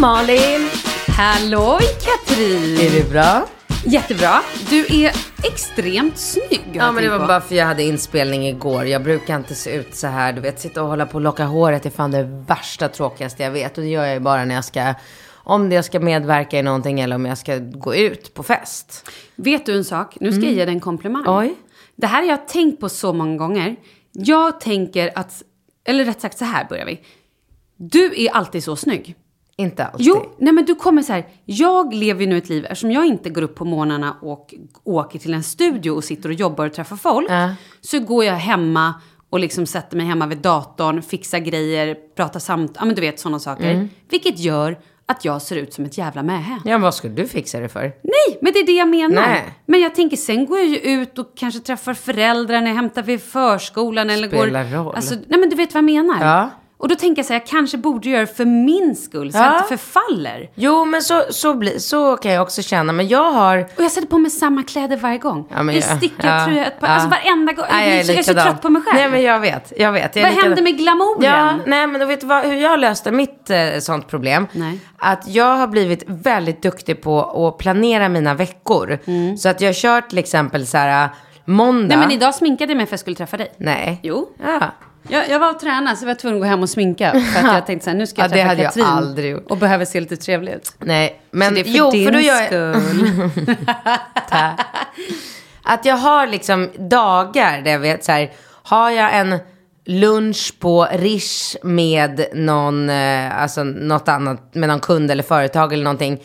Malin! Halloj Katrin! Är det bra? Jättebra. Du är extremt snygg. Ja men det var på. bara för jag hade inspelning igår. Jag brukar inte se ut så här. Du vet, sitta och hålla på och locka håret är fan det värsta tråkigaste jag vet. Och det gör jag ju bara när jag ska, om jag ska medverka i någonting eller om jag ska gå ut på fest. Vet du en sak? Nu ska jag ge dig en komplimang. Oj. Det här har jag tänkt på så många gånger. Jag tänker att, eller rätt sagt så här börjar vi. Du är alltid så snygg. Inte alltid. Jo, nej men du kommer så här. Jag lever ju nu ett liv, eftersom jag inte går upp på morgnarna och åker till en studio och sitter och jobbar och träffar folk. Ja. Så går jag hemma och liksom sätter mig hemma vid datorn, fixar grejer, pratar samt, ja men du vet sådana saker. Mm. Vilket gör att jag ser ut som ett jävla mähä. Ja, men vad skulle du fixa det för? Nej, men det är det jag menar. Nej. Men jag tänker, sen går jag ju ut och kanske träffar föräldrar när jag hämtar vid förskolan eller Spelar går... roll. Alltså, nej men du vet vad jag menar. Ja. Och då tänker jag så här, jag kanske borde göra det för min skull, så jag Ja. inte förfaller. Jo, men så, så, bli, så kan jag också känna. Men jag har... Och jag sätter på mig samma kläder varje gång. Ja, en jag- stickad ja, tröja, ett par, ja. alltså varenda gång. Nej, jag, är jag är så trött på mig själv. Nej, men jag vet. Jag vet. Jag vad händer med glamouren? Ja, nej men då vet du vad, hur jag löste mitt eh, sånt problem? Nej. Att jag har blivit väldigt duktig på att planera mina veckor. Mm. Så att jag kör till exempel så här, Måndag. Nej men idag sminkade jag mig för att jag skulle träffa dig. Nej. Jo. Ja. Jag, jag var och tränade så jag var tvungen att gå hem och sminka. För att jag tänkte så här, nu ska jag Ja, det träffa hade jag Katrin. aldrig gjort. Och behöver se lite trevlig ut. Nej, men så det är för jo, din för då gör jag... skull. Att jag har liksom dagar där jag vet så här, har jag en lunch på Rish med någon, eh, alltså något annat, med någon kund eller företag eller någonting.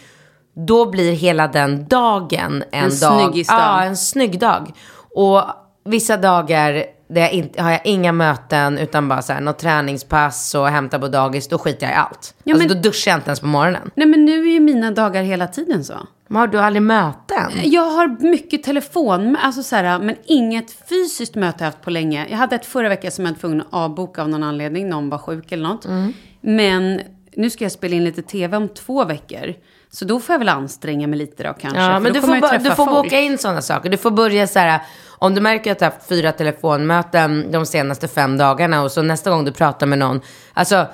Då blir hela den dagen en, En dag. snyggisdag. Ja, en snygg dag. Och vissa dagar där jag inte, har jag inga möten utan bara så här, något träningspass och hämta på dagis, då skiter jag i allt. Ja, alltså men- då duschar jag inte ens på morgonen. Nej men nu är ju mina dagar hela tiden så. Men har du aldrig möten? Jag har mycket telefon, alltså så här, men inget fysiskt möte har jag haft på länge. Jag hade ett förra veckan som jag var tvungen att avboka av någon anledning. Någon var sjuk eller något. Mm. Men nu ska jag spela in lite tv om två veckor. Så då får jag väl anstränga mig lite då kanske. Ja, för men du får, du får folk. boka in sådana saker. Du får börja så här, om du märker att du har haft fyra telefonmöten de senaste fem dagarna och så nästa gång du pratar med någon, alltså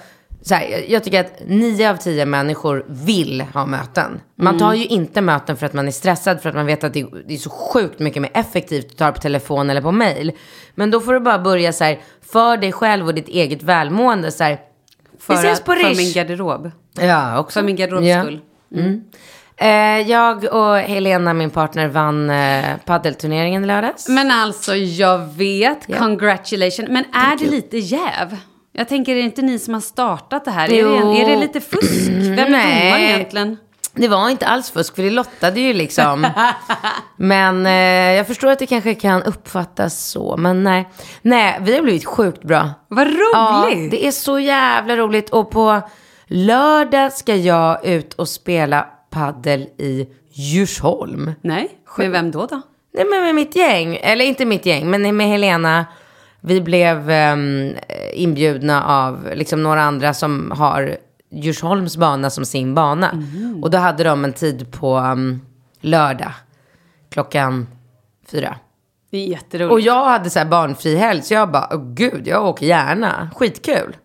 så här, jag- tycker att nio av tio människor vill ha möten. Man Mm. tar ju inte möten för att man är stressad, för att man vet att det, är så sjukt mycket mer effektivt att ta det på telefon eller på mail. Men då får du bara börja så här, för dig själv och ditt eget välmående, så här, För, vi ses att- på för Rish. min garderob. Ja, också. För min garderobs Ja. Skull. Eh, jag och Helena, min partner, vann eh, paddelturneringen lördags. Men alltså, jag vet. Congratulations. Men är det lite jäv? Jag tänker, är det inte ni som har startat det här? Är Jo. det, är det lite fusk? Vem är domare egentligen? Det var inte alls fusk, för det lottade ju liksom. men eh, jag förstår att det kanske kan uppfattas så, men nej. Nej, vi har blivit sjukt bra. Vad Ja, roligt! det är så jävla roligt. Och på lördag ska jag ut och spela paddel i Djursholm. Nej, med vem då då? Nej, men med mitt gäng. Eller inte mitt gäng, men med Helena. Vi blev ehm, inbjudna av liksom några andra som har Djursholms bana som sin bana. Mm. Och då hade de en tid på um, lördag. Klockan fyra. Det är jätteroligt. Och jag hade så här barnfri helg. Så jag bara, oh, gud, jag åker gärna. Skitkul.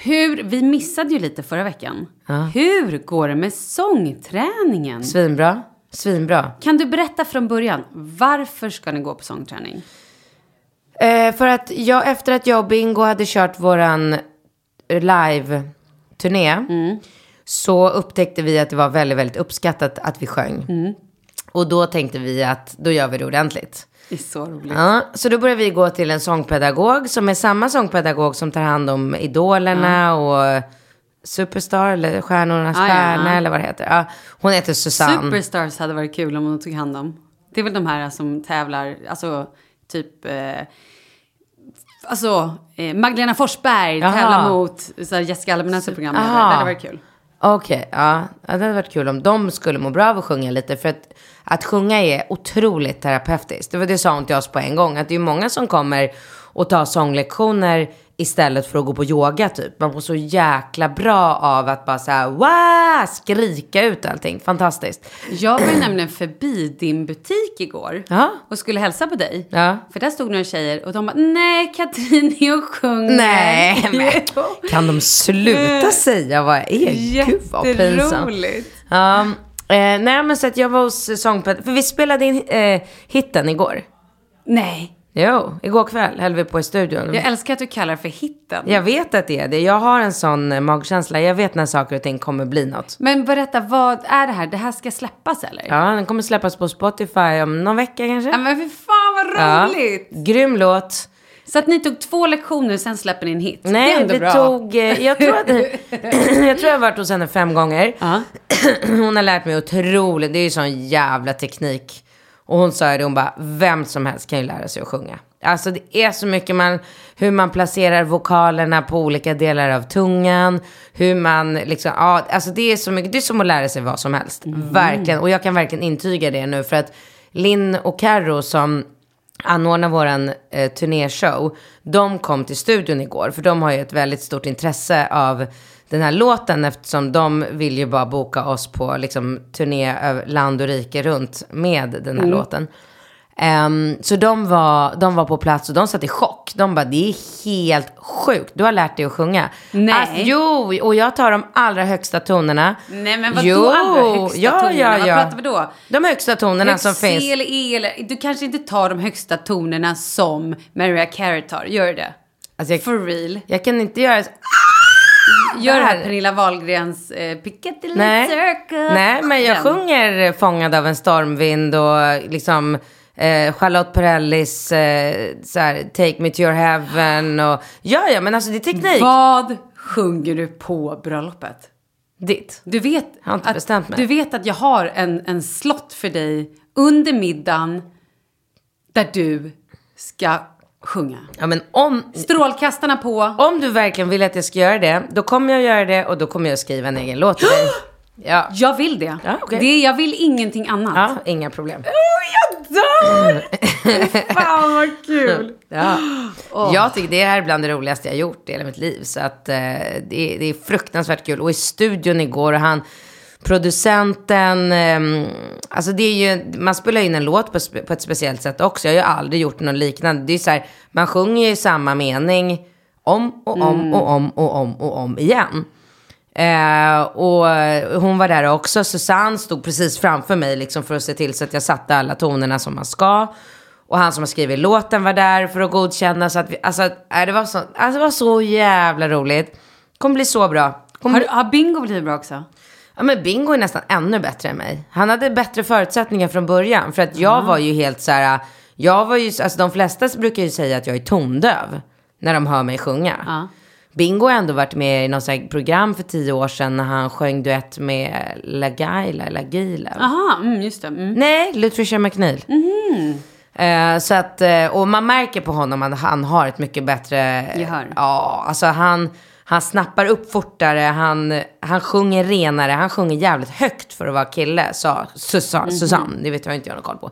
Hur, vi missade ju lite förra veckan. Hur går det med sångträningen? Svinbra. Svinbra. Kan du berätta från början, varför ska ni gå på sångträning? Eh, för att jag, efter att jag och Bingo hade kört våran eh, live-turné. Så upptäckte vi att det var väldigt, väldigt uppskattat att vi sjöng. Och då tänkte vi att då gör vi det ordentligt. Det är så roligt. Ja, så då började vi gå till en sångpedagog som är samma sångpedagog som tar hand om idolerna och Superstar eller Stjärnornas Ja, ja, stjärna ja. eller vad det heter. Ja, hon heter Susanne. Superstars hade varit kul om hon tog hand om. Det är väl de här som tävlar, alltså typ... Eh, alltså, eh, Magdalena Forsberg Jaha. tävlar mot så här, Jessica Almenäs programledare. Det Aha. hade varit kul. Okej, ja. ja. Det hade varit kul om de skulle må bra av att sjunga lite. För att, att sjunga är otroligt terapeutiskt. Det var det sa hon till oss på en gång. Att det är många som kommer och tar sånglektioner istället för att gå på yoga typ. Man får så jäkla bra av att bara så här, wow, skrika ut allting. Fantastiskt. Jag var ju nämligen förbi din butik igår Ja. och skulle hälsa på dig. Ja. För där stod några tjejer och de bara, nej Katrin är och sjunger. Nej, men kan de sluta säga vad jag är? Gud vad pinsamt. Ja, eh, nej men så att jag var hos sångpedagog. För vi spelade in eh, hitten igår. Nej, Jo, igår kväll höll vi på i studion. jag älskar att du kallar det för hitten. Jag vet att det är det. Jag har en sån eh, magkänsla. Jag vet när saker och ting kommer bli något. Men berätta, vad är det här? Det här ska släppas eller? Ja, den kommer släppas på Spotify om någon vecka kanske. Ja, men fy fan vad Ja. roligt! Grym låt. Så att ni tog två lektioner, sen släpper ni en hit. det är Nej, ändå det bra. tog... eh, Jag tror att... jag tror jag har varit hos henne fem gånger. Ja. Hon har lärt mig otroligt. Det är ju sån jävla teknik. Och hon sa ju det, hon bara, vem som helst kan ju lära sig att sjunga. Alltså det är så mycket man, hur man placerar vokalerna på olika delar av tungan. Hur man liksom, ja, alltså det är så mycket, det är som att lära sig vad som helst. Verkligen, och jag kan verkligen intyga det nu för att Linn och Karo som anordnar våran eh, turnéshow, de kom till studion igår. För de har ju ett väldigt stort intresse av den här låten eftersom de vill ju bara boka oss på liksom turné land och rike runt med den här låten. Ehm, så de var, de var på plats och de satt i chock. De bara, det är helt sjukt. Du har lärt dig att sjunga. Nej. Alltså, jo, och jag tar de allra högsta tonerna. Nej men vadå Jo, allra högsta ja, tonerna? ja, ja. Vad pratar vi då? De högsta tonerna Högt som finns. Eller E eller... Du kanske inte tar de högsta tonerna som Mariah Carey tar. Gör du det? Alltså, jag, For real. jag kan inte göra så. Gör det här. Pernilla Wahlgrens eh, Piccadilly Nej. Circus. Nej, men jag sjunger Fångad av en stormvind och liksom eh, Charlotte Perrellis eh, så här, Take me to your heaven och ja, ja, men alltså det är teknik. Vad sjunger du på bröllopet? Ditt. Du vet, Jag har inte att, bestämt mig. du vet att jag har en, en slott för dig under middagen där du ska sjunga. Ja, men om, Strålkastarna på. om du verkligen vill att jag ska göra det, då kommer jag göra det och då kommer jag skriva en egen låt till dig. Ja. Jag vill det. Ja, okej. det. Jag vill ingenting annat. ja, inga problem. Jag dör! Fan vad kul! Ja. Jag tycker det är bland det roligaste jag gjort i hela mitt liv. Så att eh, det, är, det är fruktansvärt kul. Och i studion igår, och han, producenten, ehm, alltså det är ju, man spelar in en låt på, på ett speciellt sätt också. Jag har ju aldrig gjort något liknande. Det är så här, man sjunger ju samma mening om och om och om och om och om igen. Eh, och hon var där också. Susanne stod precis framför mig liksom för att se till så att jag satte alla tonerna som man ska. Och han som har skrivit låten var där för att godkänna. Så att vi, alltså, äh, det, var så, alltså, det var så jävla roligt. Kommer bli så bra. Kommer Har, bli, har Bingo blivit bra också? ja, men Bingo är nästan ännu bättre än mig. Han hade bättre förutsättningar från början. För att jag var ju helt så här. Jag var ju, alltså de flesta brukar ju säga att jag är tondöv. När de hör mig sjunga. Ja. Bingo har ändå varit med i något så här program för tio år sedan när han sjöng duett med Lagaila, Lagila. Aha, mm, just det. Mm. Nej, Lutricia McNeil. Eh, så att, eh, och man märker på honom att han har ett mycket bättre... Gehör. Ja, alltså han, han snappar upp fortare, han, han sjunger renare, han sjunger jävligt högt för att vara kille, sa Susanne. Susanne det vet jag inte jag har koll på.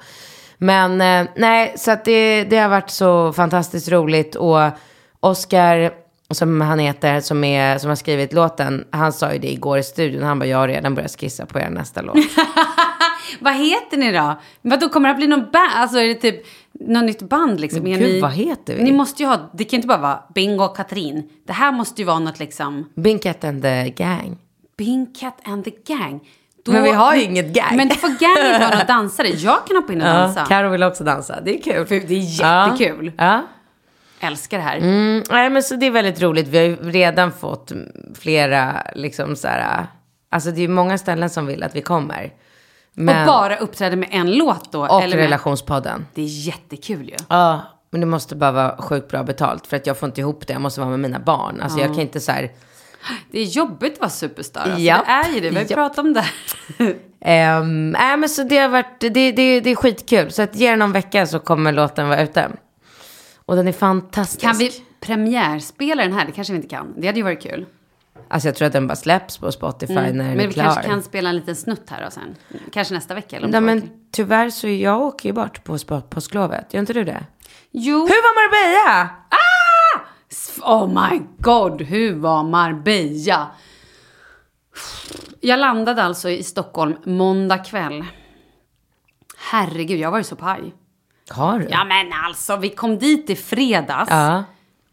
Men eh, nej, så att det, det har varit så fantastiskt roligt. Och Oscar, som han heter, som, är, som har skrivit låten, han sa ju det igår i studion. Han bara, jag har redan börjat skissa på er nästa låt. Vad heter ni då? Vad då kommer det att bli någon band? Alltså är det typ något nytt band liksom? Men gud, ni, vad heter vi? Ni måste ju ha, det kan inte bara vara Bingo och Katrin. Det här måste ju vara något liksom, Binkat and the gang. Binkat and the gang. Då- Men vi har ju inget gang. Men det får ganget vara några dansare. Jag kan hoppa in och dansa. Karo vill också dansa. Det är kul. Det är jättekul. Ja. Älskar det här. Mm, nej, men så det är väldigt roligt. Vi har ju redan fått flera, liksom så här, alltså det är ju många ställen som vill att vi kommer. Men, Och bara uppträda med en låt då? och eller med- relationspodden. Det är jättekul ju. Ja, men det måste bara vara sjukt bra betalt. För att jag får inte ihop det. Jag måste vara med mina barn. Alltså jag kan inte så här, Det är jobbigt att vara superstar. Alltså, Ja. Det är ju det. Vi har ju Ja. pratat om det. Ehm, nej men så det har varit, det, det, det är skitkul. Så att ge det någon vecka så kommer låten vara ute. Och den är fantastisk. kan vi premiärspela den här? Det kanske vi inte kan. Det hade ju varit kul. Alltså jag tror att den bara släpps på Spotify när den Mm. Men är vi klar. kanske kan spela en liten snutt här och sen. Kanske nästa vecka eller Nej men veckor. tyvärr så jag åker ju bort på påsklovet. Gör inte du det? Jo. Hur var Marbella? Oh my god, hur var Marbella? Jag landade alltså i Stockholm måndag kväll. Herregud, jag var ju så paj. Har du? Ja men alltså, vi kom dit i fredags. Ja.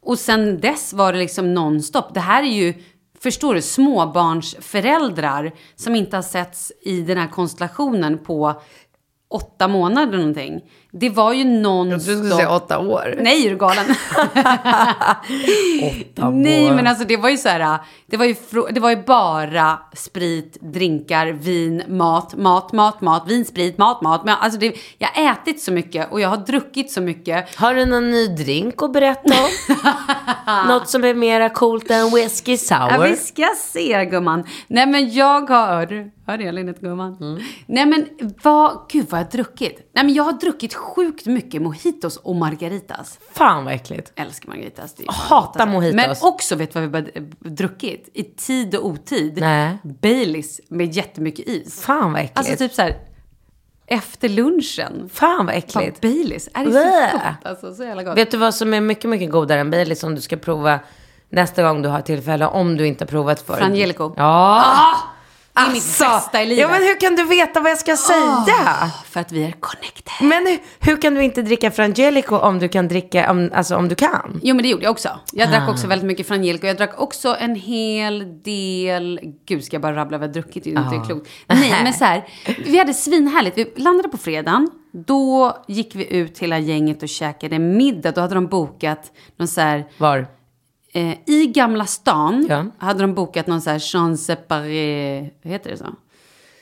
Och sen dess var det liksom nonstop. Det här är ju, förstår du, småbarnsföräldrar som inte har setts i den här konstellationen på åtta månader någonting. Det var ju nonstop. åtta år. Nej, är du galen? Nej, men alltså det var ju så här, det var ju, det var ju bara sprit, drinkar, vin, mat, mat, mat, mat, vin, sprit, mat, mat. Men alltså det, jag har ätit så mycket och jag har druckit så mycket. Har du någon ny drink att berätta om? Något som är mera coolt än whisky sour? Ja, vi ska se gumman. Nej men jag har, hör du Elin, gumman? Mm. Nej men vad, gud vad jag har druckit. Nej men jag har druckit sjukt mycket mojitos och margaritas. Fan vad äckligt. Älskar margaritas. det fan Hatar mojitos. Men också, vet du vad vi har druckit? I tid och otid. Nej. Baileys med jättemycket is. Fan vad äckligt. Alltså typ så här, efter lunchen. Fan vad Fan, äckligt. Baileys. Är det så gott? Alltså så jävla gott. Vet du vad som är mycket, mycket godare än Baileys som du ska prova nästa gång du har tillfälle om du inte har provat förut? Frangelico. Ja! Det är mitt bästa i livet. Ja, men hur kan du veta vad jag ska säga? För att vi är connected. Men hur, hur kan du inte dricka Frangelico om du kan dricka, om, alltså om du kan? Jo men det gjorde jag också. Jag Ah. drack också väldigt mycket Frangelico. Jag drack också en hel del... Gud, ska jag bara rabbla vad jag druckit? Det är inte klokt. Nej, men så här. Vi hade svinhärligt. Vi landade på fredagen. Då gick vi ut hela gänget och käkade middag. Då hade de bokat någon så här... Var? Eh, I Gamla stan Ja. hade de bokat någon så här champs séparé... Heter det så?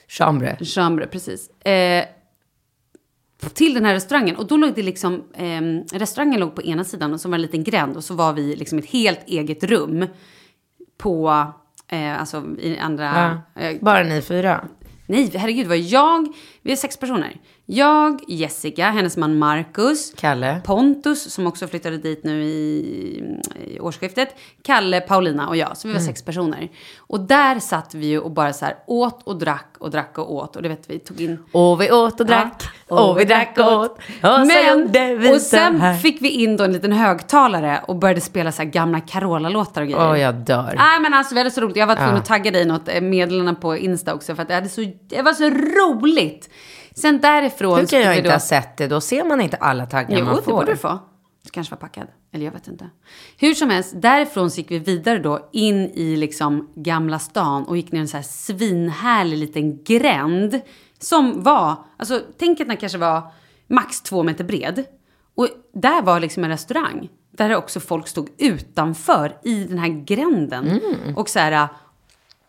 Chambre. Chambre, precis. Eh, till den här restaurangen. Och då låg det liksom, eh, restaurangen låg på ena sidan och så var det en liten gränd och så var vi liksom ett helt eget rum på, eh, alltså i andra... Ja. Eh, Bara ni fyra? nej, herregud, det var jag, vi är sex personer. Jag, Jessica, hennes man Marcus, Kalle? Pontus som också flyttade dit nu i, i årsskiftet. Kalle, Paulina och jag. Så vi var sex personer. Och där satt vi ju och bara så här åt och drack och drack och åt. Och det vet vi tog in Och vi åt och drack, och vi drack och åt. Och vi och här. sen fick vi in då en liten högtalare och började spela så här gamla Carola-låtar och grejer. Åh, jag dör. Nej men alltså vi hade så roligt. Jag var tvungen att tagga dig något eh, meddelande på Insta också för att det, hade så, det var så roligt. Sen därifrån Hur kan jag inte då- ha sett det? Då ser man inte alla taggar Jo, man det får. borde du få. Du kanske var packad. Eller jag vet inte. Hur som helst, därifrån så gick vi vidare då in i liksom Gamla stan och gick ner en så här svinhärlig liten gränd. Som var, alltså tänk att den kanske var max två meter bred. Och där var liksom en restaurang. Där också folk stod utanför i den här gränden. Och så här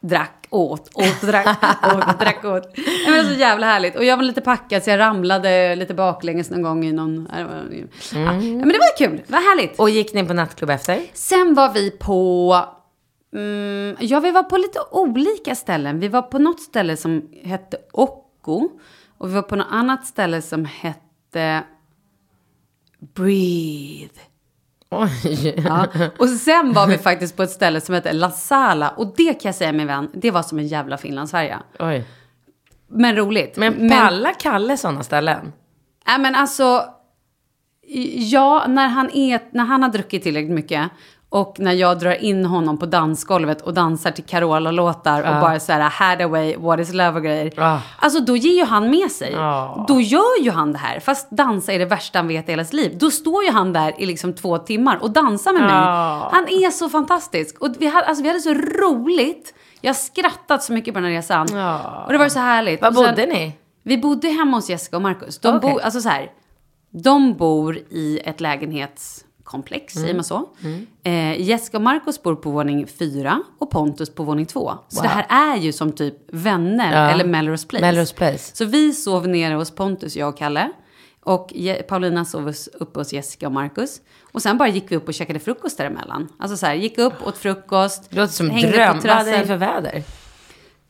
drack, åt, åt, drack, åt, drack, åt. Det var så jävla härligt. Och jag var lite packad så jag ramlade lite baklänges någon gång i någon... Det var- ja. Men det var kul, det var härligt. Och gick ni på nattklubb efter? Sen var vi på... Mm, ja, vi var på lite olika ställen. Vi var på något ställe som hette Occo. Och vi var på något annat ställe som hette... Breathe. Oj. Ja. Och sen var vi faktiskt på ett ställe som hette La Sala. Och det kan jag säga min vän, det var som en jävla Finlandsfärja. Oj. Men roligt. Men pallar Kalle sådana ställen? Nej men alltså, ja, när han, är, när han har druckit tillräckligt mycket och när jag drar in honom på dansgolvet och dansar till Carola-låtar och bara så här Hathaway, What is love och grejer. Ah. Alltså då ger ju han med sig. Ah. Då gör ju han det här. Fast dansa är det värsta han vet i hela sitt liv. Då står ju han där i liksom två timmar och dansar med mig. Ah. Han är så fantastisk. Och vi hade, alltså, vi hade så roligt. Jag har skrattat så mycket på den här resan. Och det var så härligt. Var sen- bodde ni? vi bodde hemma hos Jessica och Marcus. De, Okej. bor, alltså så här, de bor i ett lägenhetskomplex, säger man så. Eh, Jessica och Marcus bor på våning fyra och Pontus på våning två. Så det här är ju som typ vänner Ja. eller Melrose Place. Melrose Place. Så vi sov nere hos Pontus, jag och Kalle. Och Paulina sov hos- uppe hos Jessica och Marcus. Och sen bara gick vi upp och käkade frukost däremellan. Alltså så här, gick upp, åt frukost. Det låter som dröm. Vad hade ni terrassen. för väder?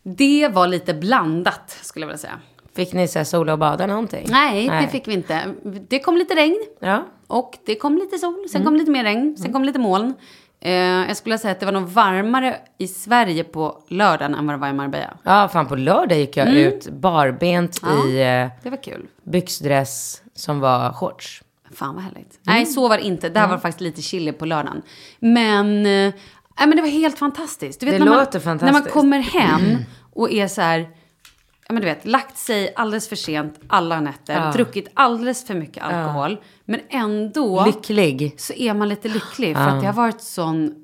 Det var lite blandat, skulle jag vilja säga. Fick ni så sola och bada någonting? Nej, det fick vi inte. Det kom lite regn Ja. och det kom lite sol. Sen kom lite mer regn, sen kom lite moln. Eh, jag skulle säga att det var nog varmare i Sverige på lördagen än vad det var i Marbella. Ja, fan på lördag gick jag ut barbent Ja. i eh, Det var kul. byxdress som var shorts. Fan vad härligt. Nej, så var det inte. Där var det faktiskt lite chili på lördagen. Men, eh, nej, men det var helt fantastiskt. Du vet, Det när låter man, När man fantastiskt. kommer hem och är så här, ja men du vet, lagt sig alldeles för sent alla nätter, druckit alldeles för mycket alkohol. Men ändå Lycklig. så är man lite lycklig. För att det har varit sån...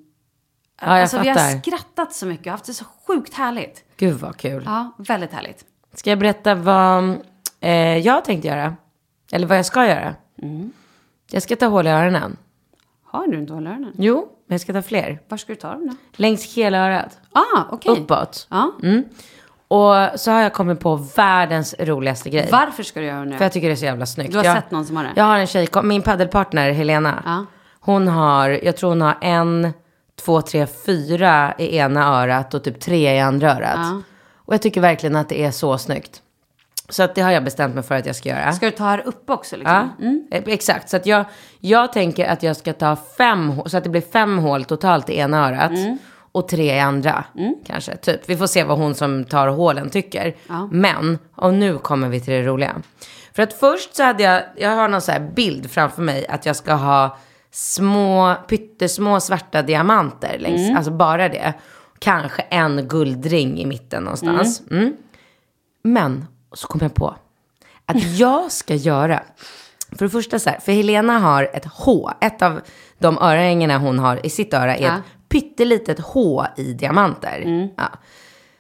Ja, jag alltså vi har fattar. skrattat så mycket och haft det så sjukt härligt. Gud vad kul. Ja, väldigt härligt. Ska jag berätta vad eh, jag tänkte göra? Eller vad jag ska göra? Mm. Jag ska ta hål i öronen. Har du inte öronen? Jo, men jag ska ta fler. Var ska du ta dem då? Längs hela örat. Ah, okej. Uppåt. Ja. Och så har jag kommit på världens roligaste grej. Varför ska du göra det nu? För jag tycker det är så jävla snyggt. Du har jag, sett någon som har det? Jag har en tjej, min paddelpartner Helena. Ja. Hon har, jag tror hon har en, två, tre, fyra i ena örat och typ tre i andra örat. Ja. Och jag tycker verkligen att det är så snyggt. Så att det har jag bestämt mig för att jag ska göra. Ska du ta här uppe också liksom? Ja, eh, exakt. Så att jag, jag tänker att jag ska ta fem, så att det blir fem hål totalt i ena örat. Mm. Och tre i andra, kanske. Typ. Vi får se vad hon som tar hålen tycker. Men, och nu kommer vi till det roliga. För att först så hade jag, jag har någon så här bild framför mig att jag ska ha små, pyttesmå svarta diamanter längs, Mm. alltså bara det. Kanske en guldring i mitten någonstans. Mm. Men så kom jag på att jag ska göra, för det första så här, för Helena har ett H, ett av de örhängena hon har i sitt öra är Ja. ett pyttelitet H i diamanter. Ja.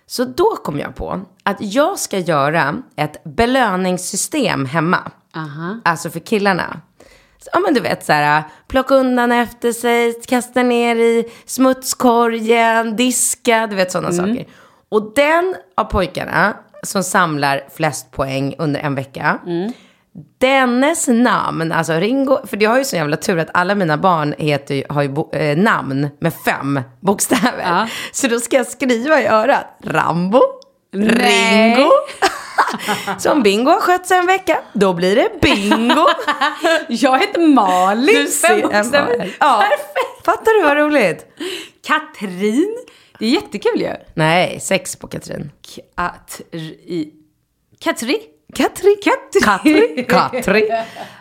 Så då kom jag på att jag ska göra ett belöningssystem hemma. Aha. Alltså för killarna. Så, ja men du vet så här, plocka undan efter sig, kasta ner i smutskorgen, diska, du vet sådana saker. Och den av pojkarna som samlar flest poäng under en vecka. Dennes namn, alltså Ringo, för jag har ju så jävla tur att alla mina barn heter, har ju bo, eh, namn med fem bokstäver. Ja. Så då ska jag skriva i örat, Rambo, Nej. Ringo. Så om Bingo har skött sig en vecka, då blir det bingo. Jag heter Malin. Du ser. Ja. Perfekt. Fattar du vad roligt? Katrin. Det är jättekul ju. Nej, sex på Katrin. Katri. Katri? Katri. Katri. Katri.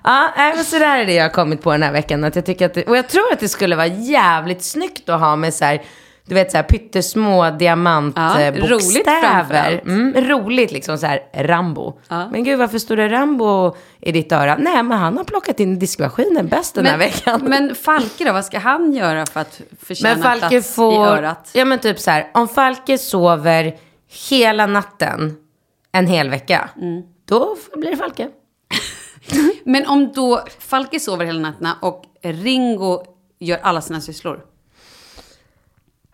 Ja, nej, men så där är det jag har kommit på den här veckan. Att jag tycker att det, och jag tror att det skulle vara jävligt snyggt att ha med så här, du vet så här pyttesmå Ja, diamantbokstäver. roligt framförallt. mm, roligt liksom så här, Rambo. Ja. Men gud, varför står det Rambo i ditt öra? Nej, men han har plockat in diskmaskinen bäst den här veckan. men Falke då, vad ska han göra för att förtjäna Men Falke plats får, i örat? ja men typ så här, om Falke sover hela natten en hel vecka, Mm. Då blir det Falke. Men om då Falke sover hela nätterna och Ringo gör alla sina sysslor.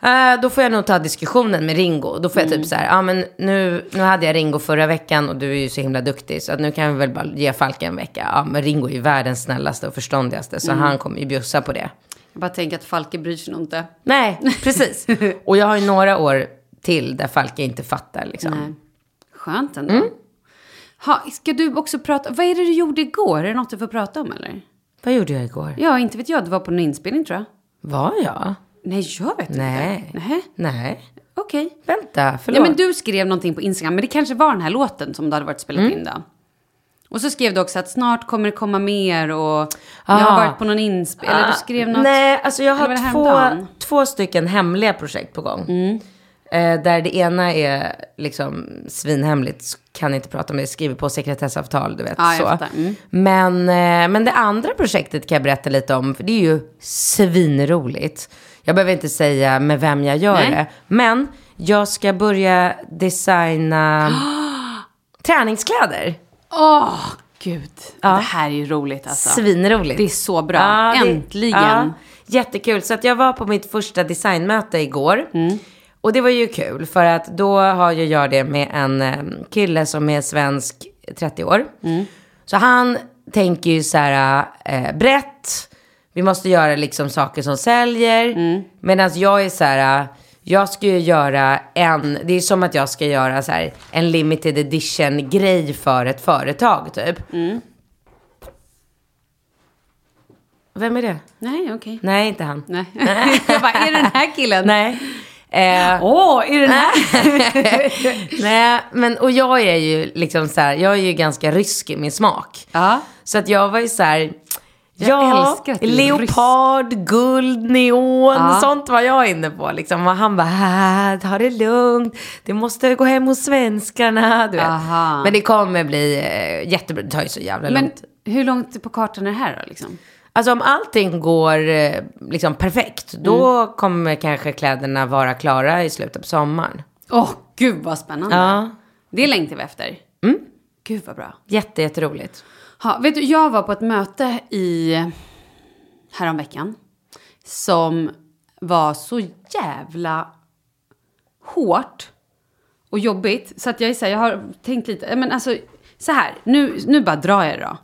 Eh, då får jag nog ta diskussionen med Ringo. Då får jag Mm. typ så här, ja men nu, nu hade jag Ringo förra veckan och du är ju så himla duktig. Så att nu kan vi väl bara ge Falke en vecka. Ja men Ringo är ju världens snällaste och förståndigaste. Så Mm. han kommer ju bjussa på det. Jag bara tänker att Falke bryr sig nog inte. Nej, precis. och jag har ju några år till där Falke inte fattar liksom. Nej. Skönt ändå. Mm. Ha, ska du också prata, vad är det du gjorde igår? Är det något du får prata om eller? Vad gjorde jag igår? Ja, inte vet jag. Du var på en inspelning tror jag. Var jag? Nej, jag vet Nej. inte. Nej. Nej. Okej. Vänta, förlåt. Ja, men du skrev någonting på Instagram, men det kanske var den här låten som du hade varit spelat Mm. in då. Och så skrev du också att snart kommer det komma mer och jag har Ah. varit på någon inspelning. Eller du skrev något. Nej, alltså jag har två, två stycken hemliga projekt på gång. Mm. Eh, där det ena är liksom svinhemligt, kan inte prata om det, skriver på sekretessavtal, du vet. Ja, så. Mm. Men, eh, men det andra projektet kan jag berätta lite om, för det är ju svinroligt. Jag behöver inte säga med vem jag gör Nej. det, men jag ska börja designa träningskläder. Åh, gud. Ja. Det här är ju roligt alltså. Svinroligt. Det är så bra. Ja, det- Äntligen. ja, jättekul. Så att jag var på mitt första designmöte igår. Mm. Och det var ju kul för att då har ju jag det med en eh, kille som är svensk 30 år. Mm. Så han tänker ju så här eh, brett. Vi måste göra liksom saker som säljer. Mm. Medan jag är så här, jag ska ju göra en, det är som att jag ska göra så här en limited edition grej för ett företag typ. Mm. Vem är det? Nej, okej. Nej, inte han. Nej. jag bara, är det den här killen? Nej. Eh, Åh, är det den här? nej, men och jag är ju liksom så här, jag är ju ganska rysk i min smak. Ja. Så att jag var ju så här, Jag ja, leopard, guld, neon, Ja. sånt var jag inne på liksom. Och han bara, ta det lugnt, det måste gå hem hos svenskarna, du vet. Aha. Men det kommer bli eh, jättebra, det tar ju så jävla Men långt. hur långt på kartan är det här då liksom? Alltså om allting går eh, liksom perfekt, då Mm. kommer kanske kläderna vara klara i slutet på sommaren. Åh, gud vad spännande. Ja. Det längtar vi efter. Mm. Gud vad bra. Jätte, jätteroligt. Ha, vet du, jag var på ett möte i häromveckan som var så jävla hårt och jobbigt. Så att jag är så här, jag har tänkt lite, men alltså så här, nu, nu bara drar jag det då.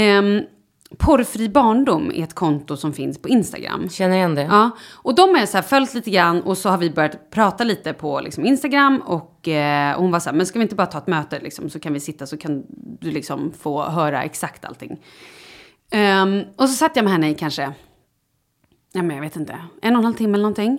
Um, Porrfri barndom är ett konto som finns på Instagram. Känner igen det. Ja, och de har så här följt lite grann och så har vi börjat prata lite på liksom Instagram och eh, hon var så här, men ska vi inte bara ta ett möte liksom, så kan vi sitta så kan du liksom få höra exakt allting. Ehm, och så satt jag med henne i kanske, ja men jag vet inte, en och en halv timme eller någonting.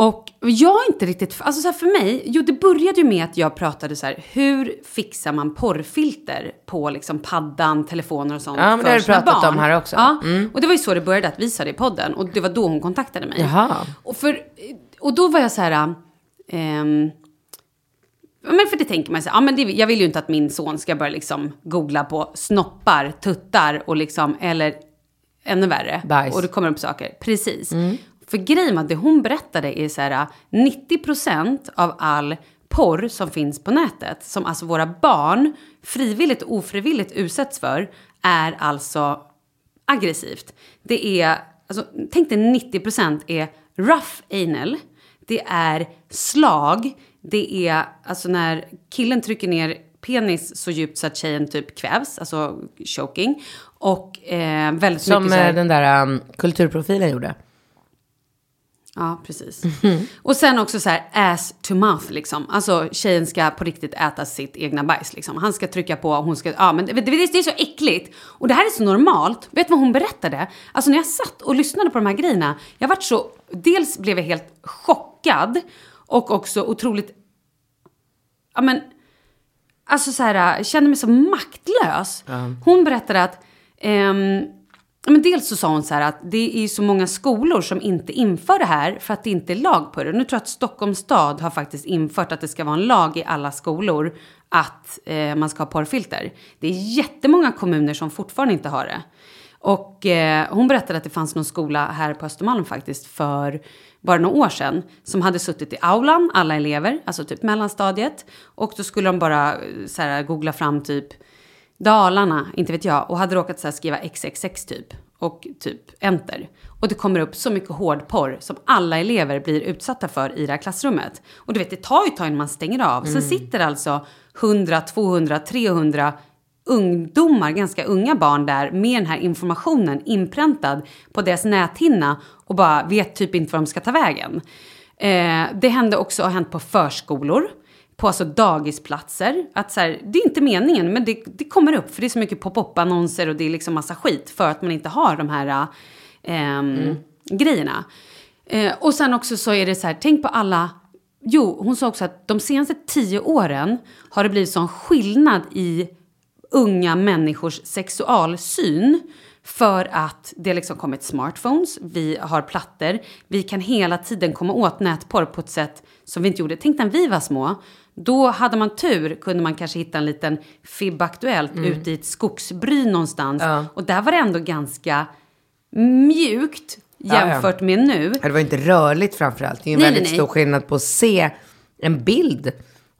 Och jag är inte riktigt, alltså så här för mig, jo det började ju med att jag pratade så här, hur fixar man porrfilter på liksom paddan, telefoner och sånt Ja, men det har du sina pratat barn? om här också. Ja, och det var ju så det började, att vi sa det i podden och det var då hon kontaktade mig. Jaha. Och för, och då var jag så här... ehm, Ja, men för det tänker man sig, ja men det, jag vill ju inte att min son ska börja liksom googla på snoppar, tuttar och liksom, eller ännu värre. Bajs. Och det kommer upp saker. Precis. För grejen var att det hon berättade är så här, 90% av all porr som finns på nätet, som alltså våra barn frivilligt och ofrivilligt utsätts för, är alltså aggressivt. Det är, alltså, tänk dig 90% är rough anal, det är slag, det är alltså när killen trycker ner penis så djupt så att tjejen typ kvävs, alltså choking. Och eh, väldigt Som mycket så här, eh, den där um, kulturprofilen gjorde. Ja, precis. Och sen också så här ass to mouth liksom. Alltså tjejen ska på riktigt äta sitt egna bajs liksom. Han ska trycka på, hon ska, ja men det, det, det är så äckligt. Och det här är så normalt. Vet du vad hon berättade? Alltså när jag satt och lyssnade på de här grejerna, jag vart så, dels blev jag helt chockad och också otroligt, ja men, alltså så här, kände mig så maktlös. Hon berättade att, ehm, men dels så sa hon så här att det är ju så många skolor som inte inför det här för att det inte är lag på det. Nu tror jag att Stockholms stad har faktiskt infört att det ska vara en lag i alla skolor att eh, man ska ha porrfilter. Det är jättemånga kommuner som fortfarande inte har det. Och eh, hon berättade att det fanns någon skola här på Östermalm faktiskt för bara några år sedan som hade suttit i aulan, alla elever, alltså typ mellanstadiet. Och då skulle de bara eh, så här, googla fram typ Dalarna, inte vet jag, och hade råkat så skriva XXX typ och typ enter. Och det kommer upp så mycket hårdporr som alla elever blir utsatta för i det här klassrummet. Och du vet, det tar ju ett tag innan man stänger av. Sen sitter alltså 100, 200, 300 ungdomar, ganska unga barn där med den här informationen inpräntad på deras näthinna och bara vet typ inte var de ska ta vägen. Eh, det hände också, har hänt på förskolor på alltså dagisplatser. Att så här, det är inte meningen, men det, det kommer upp för det är så mycket pop-up-annonser och det är liksom massa skit för att man inte har de här ehm, grejerna. Eh, och sen också så är det så här, tänk på alla Jo, hon sa också att de senaste tio åren har det blivit sån skillnad i unga människors sexualsyn. För att det liksom kommit smartphones, vi har plattor, vi kan hela tiden komma åt nätporr på ett sätt som vi inte gjorde. Tänk när vi var små. Då hade man tur, kunde man kanske hitta en liten FIB Aktuellt ute i ett skogsbry någonstans. Ja. Och där var det ändå ganska mjukt Ja, ja. jämfört med nu. Det var inte rörligt framförallt. Det är ju en väldigt nej, nej. stor skillnad på att se en bild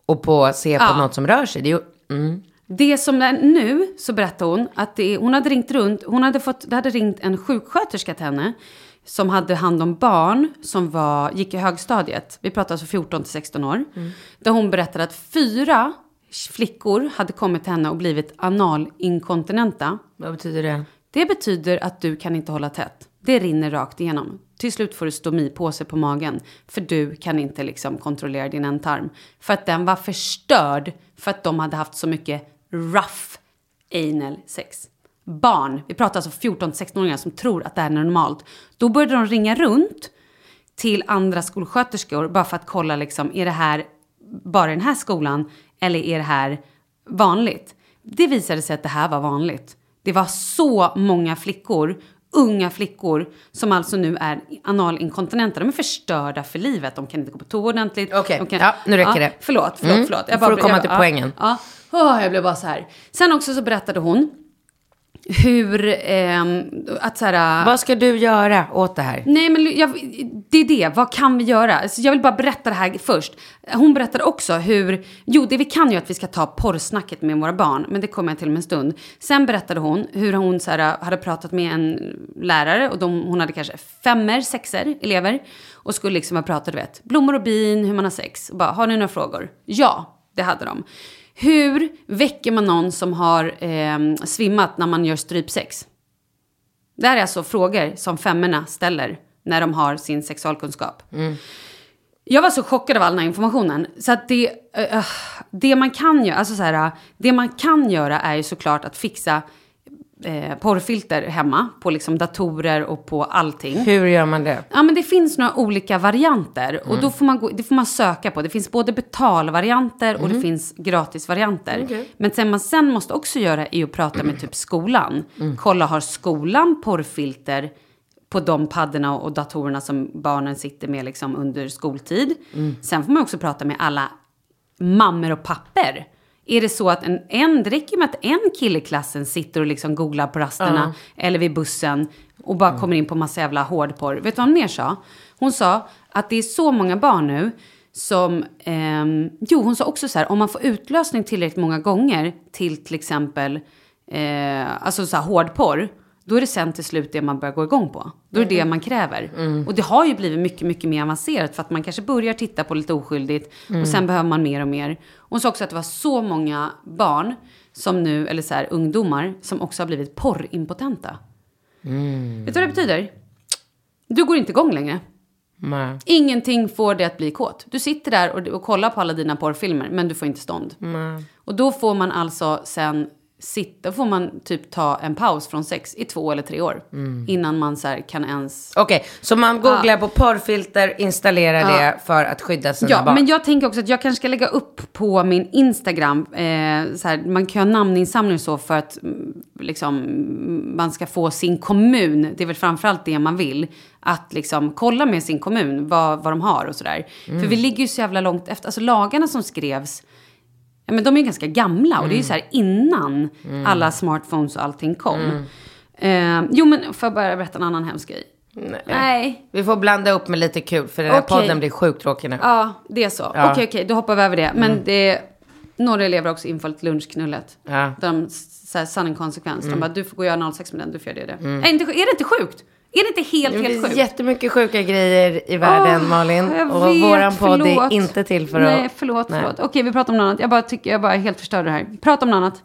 och på att se på Ja. något som rör sig. Det är ju, mm. Det som är nu, så berättar hon, att det, hon hade ringt runt, hon hade fått, det hade ringt en sjuksköterska till henne som hade hand om barn som var, gick i högstadiet. Vi pratar alltså 14 till 16 år. Där hon berättade att fyra flickor hade kommit till henne och blivit analinkontinenta. Vad betyder det? Det betyder att du kan inte hålla tätt. Det rinner rakt igenom. Till slut får du stomipåse på magen. För du kan inte liksom kontrollera din ändtarm. För att den var förstörd. För att de hade haft så mycket rough anal sex. Barn, vi pratar alltså 14-16-åringar som tror att det här är normalt. Då började de ringa runt till andra skolsköterskor bara för att kolla liksom, är det här bara i den här skolan eller är det här vanligt? Det visade sig att det här var vanligt. Det var så många flickor, unga flickor, som alltså nu är analinkontinenta. De är förstörda för livet. De kan inte gå på toa ordentligt. Okej, kan- ja, nu räcker det. Förlåt, förlåt, Mm, förlåt. då får du komma jag- till ja, poängen. Ja, Åh, jag blev bara så här. Sen också så berättade hon hur, ehm, att så här... Vad ska du göra åt det här? Nej, men jag, det är det. Vad kan vi göra? Alltså, jag vill bara berätta det här först. Hon berättade också hur... Jo, det vi kan ju att vi ska ta porrsnacket med våra barn. Men det kommer jag till om en stund. Sen berättade hon hur hon så här, hade pratat med en lärare. Och de, hon hade kanske femmer, sexer elever. Och skulle liksom ha pratat, du vet, blommor och bin, hur man har sex. Och bara, har ni några frågor? Ja, det hade de. Hur väcker man någon som har eh, svimmat när man gör strypsex? Det här är alltså frågor som femmorna ställer när de har sin sexualkunskap. Jag var så chockad av all den här informationen. Så att det, eh, det man kan göra, alltså så här, det man kan göra är ju såklart att fixa eh, porrfilter hemma på liksom datorer och på allting. Hur gör man det? Ja, men det finns några olika varianter och då får man, gå, det får man söka på. Det finns både betalvarianter och det finns gratisvarianter. Men sen man sen måste också göra är att prata med typ skolan. Kolla, har skolan porrfilter på de paddorna och datorerna som barnen sitter med liksom under skoltid. Sen får man också prata med alla mammor och papper. Är det så att en, en, det räcker med att en kille i klassen sitter och liksom googlar på rasterna eller vid bussen och bara kommer in på massa jävla hårdporr. Vet du vad hon mer sa? Hon sa att det är så många barn nu som, ehm, jo hon sa också så här, om man får utlösning tillräckligt många gånger till till exempel, eh, alltså så här hårdporr, då är det sen till slut det man börjar gå igång på. Då är det det man kräver. Och det har ju blivit mycket, mycket mer avancerat för att man kanske börjar titta på lite oskyldigt och sen behöver man mer och mer. Och hon sa också att det var så många barn som nu, eller så här ungdomar, som också har blivit porrimpotenta. Vet du vad det betyder? Du går inte igång längre. Nej. Ingenting får dig att bli kåt. Du sitter där och, och kollar på alla dina porrfilmer, men du får inte stånd. Och då får man alltså sen sitta, får man typ ta en paus från sex i två eller tre år. Innan man så kan ens... Okej, så man googlar på porrfilter, installerar det för att skydda sina Ja, barn. men jag tänker också att jag kanske ska lägga upp på min Instagram, eh, så här, man kan ha namninsamling och så för att mm, liksom, mm, man ska få sin kommun, det är väl framförallt det man vill, att liksom kolla med sin kommun vad, vad de har och sådär. För vi ligger ju så jävla långt efter, alltså lagarna som skrevs, ja, men de är ju ganska gamla och det är ju så här innan alla smartphones och allting kom. Eh, jo, men får jag bara berätta en annan hemsk grej? Nej. Vi får blanda upp med lite kul, för den här Okej. podden blir sjukt tråkig nu. Ja, det är så. Ja. Okej, okej, då hoppar vi över det. Men det några elever har också infallit lunchknullet. Ja. Där de, så här, sanning konsekvens. De bara, du får gå och göra 06 med den, du får göra det. Är, inte, är det inte sjukt? Är det inte helt, Det helt finns sjukt? jättemycket sjuka grejer i världen, Åh, Malin. Och vet, våran podd är förlåt. inte till för Nej, att... förlåt, Nej. förlåt. Okej, vi pratar om något annat. Jag bara tycker, jag bara helt förstörde det här. Prata om något annat.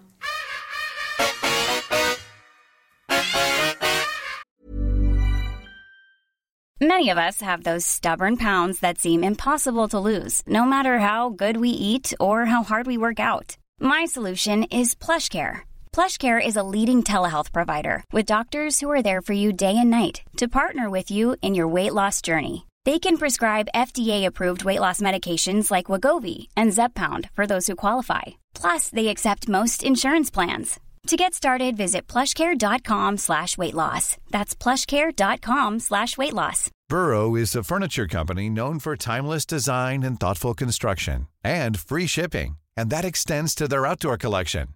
Many of us have those stubborn pounds that seem impossible to lose, no matter how good we eat or how hard we work out. My solution is PlushCare. PlushCare is a leading telehealth provider with doctors who are there for you day and night to partner with you in your weight loss journey. They can prescribe FDA-approved weight loss medications like Wagovi and Zepbound for those who qualify. Plus, they accept most insurance plans. To get started, visit plushcare.com slash weight loss. That's plushcare.com slash weight loss. Burrow is a furniture company known for timeless design and thoughtful construction and free shipping, and that extends to their outdoor collection.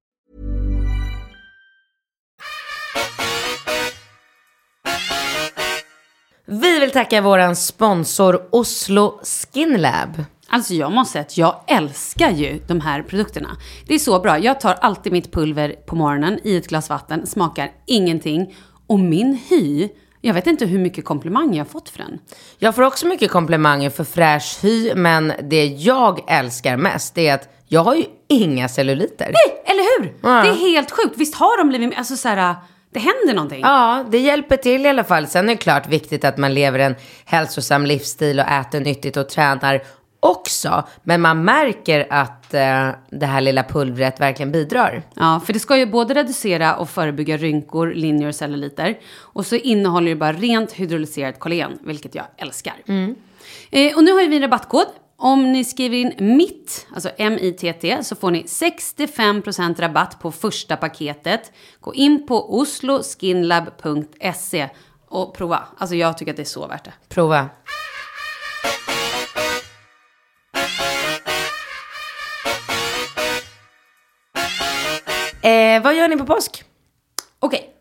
Vi vill tacka våran sponsor Oslo Skin Lab. Alltså jag måste säga att jag älskar ju de här produkterna. Det är så bra. Jag tar alltid mitt pulver på morgonen i ett glas vatten, smakar ingenting. Och min hy, jag vet inte hur mycket komplimang jag har fått för den. Jag får också mycket komplimanger för fräsch hy, men det jag älskar mest är att jag har ju inga celluliter. Nej, eller hur? Ja. Det är helt sjukt. Visst har de blivit, alltså så här, det händer någonting. Ja, det hjälper till i alla fall. Sen är det klart viktigt att man lever en hälsosam livsstil och äter nyttigt och tränar också. Men man märker att eh, det här lilla pulvret verkligen bidrar. Ja, för det ska ju både reducera och förebygga rynkor, linjer och celluliter. Och så innehåller det bara rent hydrolyserat kollagen, vilket jag älskar. Eh, och nu har ju vi en rabattkod. Om ni skriver in MITT, alltså M-I-T-T, så får ni 65% rabatt på första paketet. Gå in på osloskinlab.se och prova. Alltså jag tycker att det är så värt det. Prova. Eh, vad gör ni på påsk? Okej,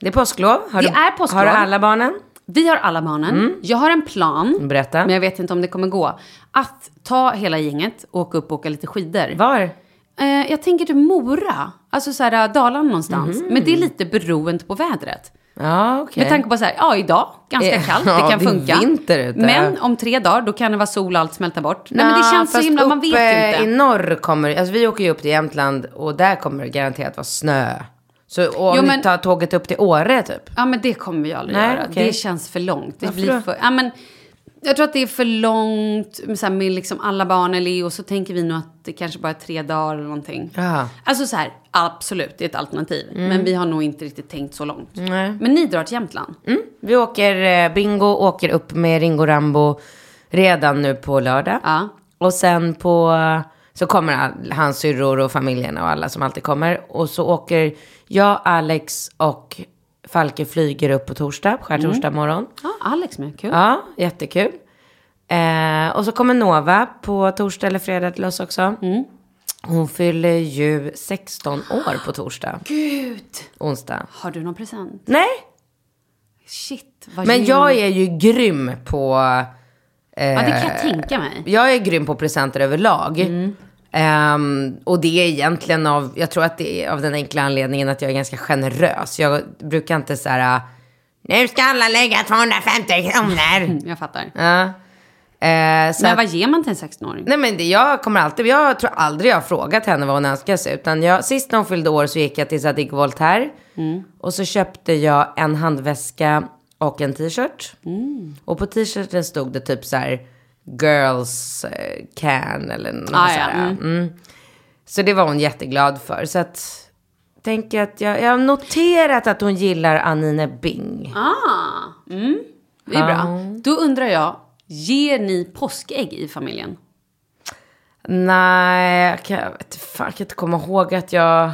Det är påsklov. Har Det du, är påsklov. Har alla barnen? Vi har alla barnen. Jag har en plan. Berätta. Men jag vet inte om det kommer gå. Att ta hela gänget och åka upp och åka lite skidor. Var? Eh, jag tänker till Mora. Alltså så här Dalarna någonstans. Men det är lite beroende på vädret. Ja, okej. Med tanke på så här, ja idag, ganska Eh, kallt, ja, det kan det är funka. vinter ute. Men om tre dagar, då kan det vara sol och allt smälta bort. Nej men det känns så himla, man vet ju inte. i norr kommer, alltså vi åker ju upp till Jämtland och där kommer det garanterat vara snö. Så och om Jo, ni men- tar tåget upp till Åre typ. Ja men det kommer vi aldrig Nej, göra. okej. Det känns för långt. Det Varför blir då? för, ja, men, jag tror att det är för långt med, så här, med liksom alla barn eller Leo. Så tänker vi nog att det kanske bara är tre dagar eller någonting. Ja. Alltså så här, absolut, det är ett alternativ. Men vi har nog inte riktigt tänkt så långt. Mm. Nej. Men ni drar till Jämtland. Vi åker, eh, Bingo åker upp med Ringo Rambo redan nu på lördag. Ja. Och sen på, så kommer hans syrror och familjen och alla som alltid kommer. Och så åker jag, Alex och Falke flyger upp på torsdag, skärtorsdag morgon. Ja, Alex med, kul. Ja, jättekul. Eh, och så kommer Nova på torsdag eller fredag till oss också. Hon fyller ju 16 år på torsdag. Gud! Onsdag. Har du någon present? Nej, Shit, vad men ger jag är ju grym på... Eh, Ja, det kan jag tänka mig. Jag är grym på presenter överlag. Ehm, och det är egentligen av, jag tror att det är av den enkla anledningen att jag är ganska generös. Jag brukar inte så här, nu ska alla lägga 250 kronor. Jag fattar. ja. Eh, så Men vad ger man till en 16-åring? Nej men det, jag kommer alltid, jag tror aldrig jag har frågat henne vad hon önskar sig. Utan jag, sist när hon fyllde år så gick jag till Zadig Voltaire. Och så köpte jag en handväska och en t-shirt. Och på t-shirten stod det typ så här girls eh, can eller något Ah, så ja, mm. Mm. Så det var hon jätteglad för. Så att, tänker att jag, jag har noterat att hon gillar Anine Bing. Ah, mm. Det är bra. Då undrar jag, ger ni påskägg i familjen? Nej, jag kan, jag vet, fan, jag kan inte komma ihåg att jag...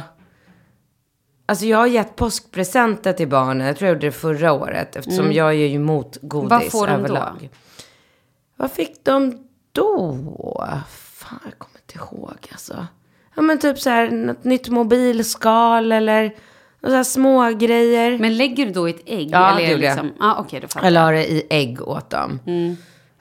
Alltså jag har gett påskpresenter till barnen, jag tror jag gjorde det förra året. Eftersom jag är ju emot godis Mm. Vad får de då? Vad fick de då? Fan, jag kommer inte ihåg alltså. Ja men typ så här, något nytt mobilskal eller så här små grejer. Men lägger du då i ett ägg? Ja, eller det gjorde jag. liksom, ah, Okej, då fattar Jag la det i ägg åt dem. Mm.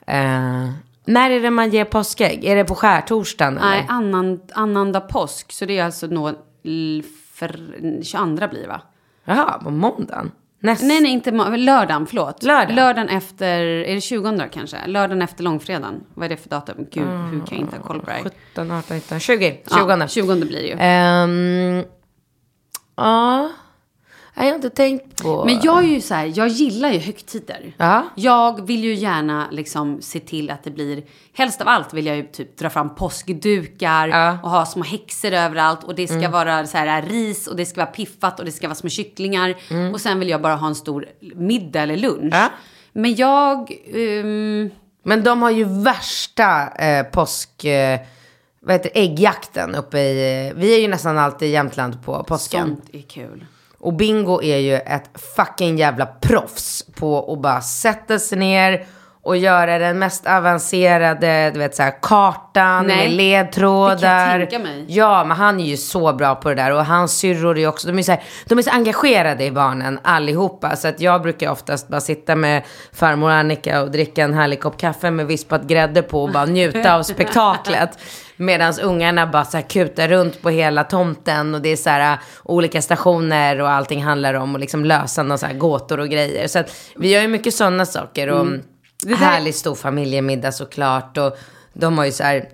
Eh, när är det man ger påskägg? Är det på skärtorsdagen? Nej, annan, annandag påsk. Så det är alltså nå l- för 22 blir va? Jaha, på måndagen? Nästa? Nej, nej, inte lördagen, förlåt. Lördag. Lördagen efter, är det 20 då kanske? Lördagen efter långfredagen. Vad är det för datum? Gud, hur kan jag inte ha koll på det här? 17, 18, 19, 20. 20. Ja, 20 blir det ju. Ehm, ja, jag har inte tänkt på. Men jag är ju så här, jag gillar ju högtider. Ja. Jag vill ju gärna liksom se till att det blir, helst av allt vill jag ju typ dra fram påskdukar Ja. Mm. och ha små häxor överallt och det ska vara så här ris och det ska vara piffat och det ska vara små kycklingar och sen vill jag bara ha en stor middag eller lunch. Mm. Ja. Men jag, ehm, Men de har ju värsta eh, påsk... Eh, vad heter äggjakten uppe i... Vi är ju nästan alltid i Jämtland på påsken. sånt är kul. Och Bingo är ju ett fucking jävla proffs på att bara sätta sig ner och göra den mest avancerade, du vet så här, kartan Nej, med ledtrådar. det kan jag tänka mig. Ja, men han är ju så bra på det där. Och hans syrror är också, de är, så här, de är så engagerade i barnen allihopa. Så att jag brukar oftast bara sitta med farmor Annika och dricka en härlig kopp kaffe med vispat grädde på och bara njuta av spektaklet. Medan ungarna bara så kutar runt på hela tomten och det är så här äh, olika stationer och allting handlar om att liksom lösa några så här gåtor och grejer. Så att vi gör ju mycket sådana saker och där- härlig stor familjemiddag såklart. Och de har ju så här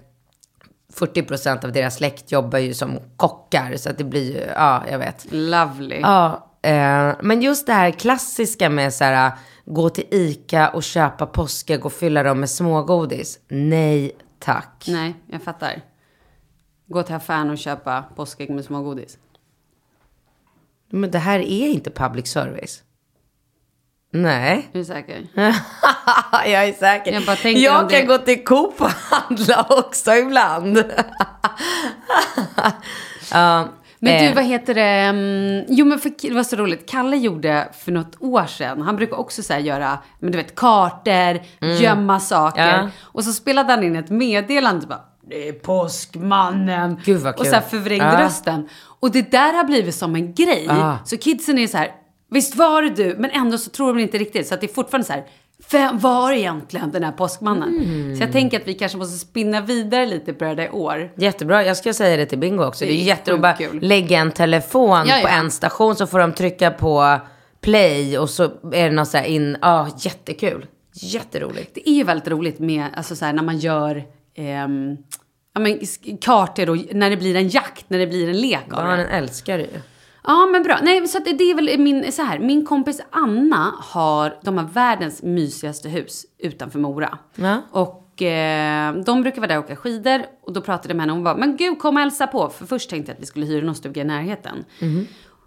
40% av deras släkt jobbar ju som kockar så att det blir ju, ja jag vet. Lovely. Ja, eh, men just det här klassiska med så här, gå till ICA och köpa påskägg och fylla dem med smågodis. Nej tack. Nej, jag fattar. Gå till affären och köpa påskägg med smågodis. Men det här är inte public service. Nej. Är du säker? jag är säker. Jag bara jag kan det- gå till Coop och handla också ibland. ja, Men du, eh, vad heter det? Mm, Jo, men för, det var så roligt. Kalle gjorde för något år sedan, han brukar också så göra, men du vet, kartor, gömma saker. Mm. Ja. Och så spelade han in ett meddelande, bara, det är påskmannen. Gud, vad och kul. så här förvrängde Ja. rösten. Och det där har blivit som en grej. Ja. Så kidsen är så här, visst var det du? Men ändå så tror de inte riktigt. Så att det är fortfarande så här, vem var egentligen den här påskmannen? Mm. Så jag tänker att vi kanske måste spinna vidare lite på det där år. Jättebra, jag ska säga det till Bingo också. Det är, Det är jätteroligt att bara lägga en telefon Ja, på ja. en station så får de trycka på play och så är det något så här in, ja jättekul. Jätteroligt. Det är ju väldigt roligt med, alltså så här, när man gör ehm, ja, men, kartor och när det blir en jakt, när det blir en lek av det. Barnen älskar det ju. Ja, men bra. Nej, så att det det är väl min, så här, min kompis Anna har, de har världens mysigaste hus utanför Mora. Ja. Och eh, de brukar vara där och åka skidor. Och då pratade jag med henne och hon bara, men gud kom och hälsa på. För först tänkte jag att vi skulle hyra någon stuga i närheten.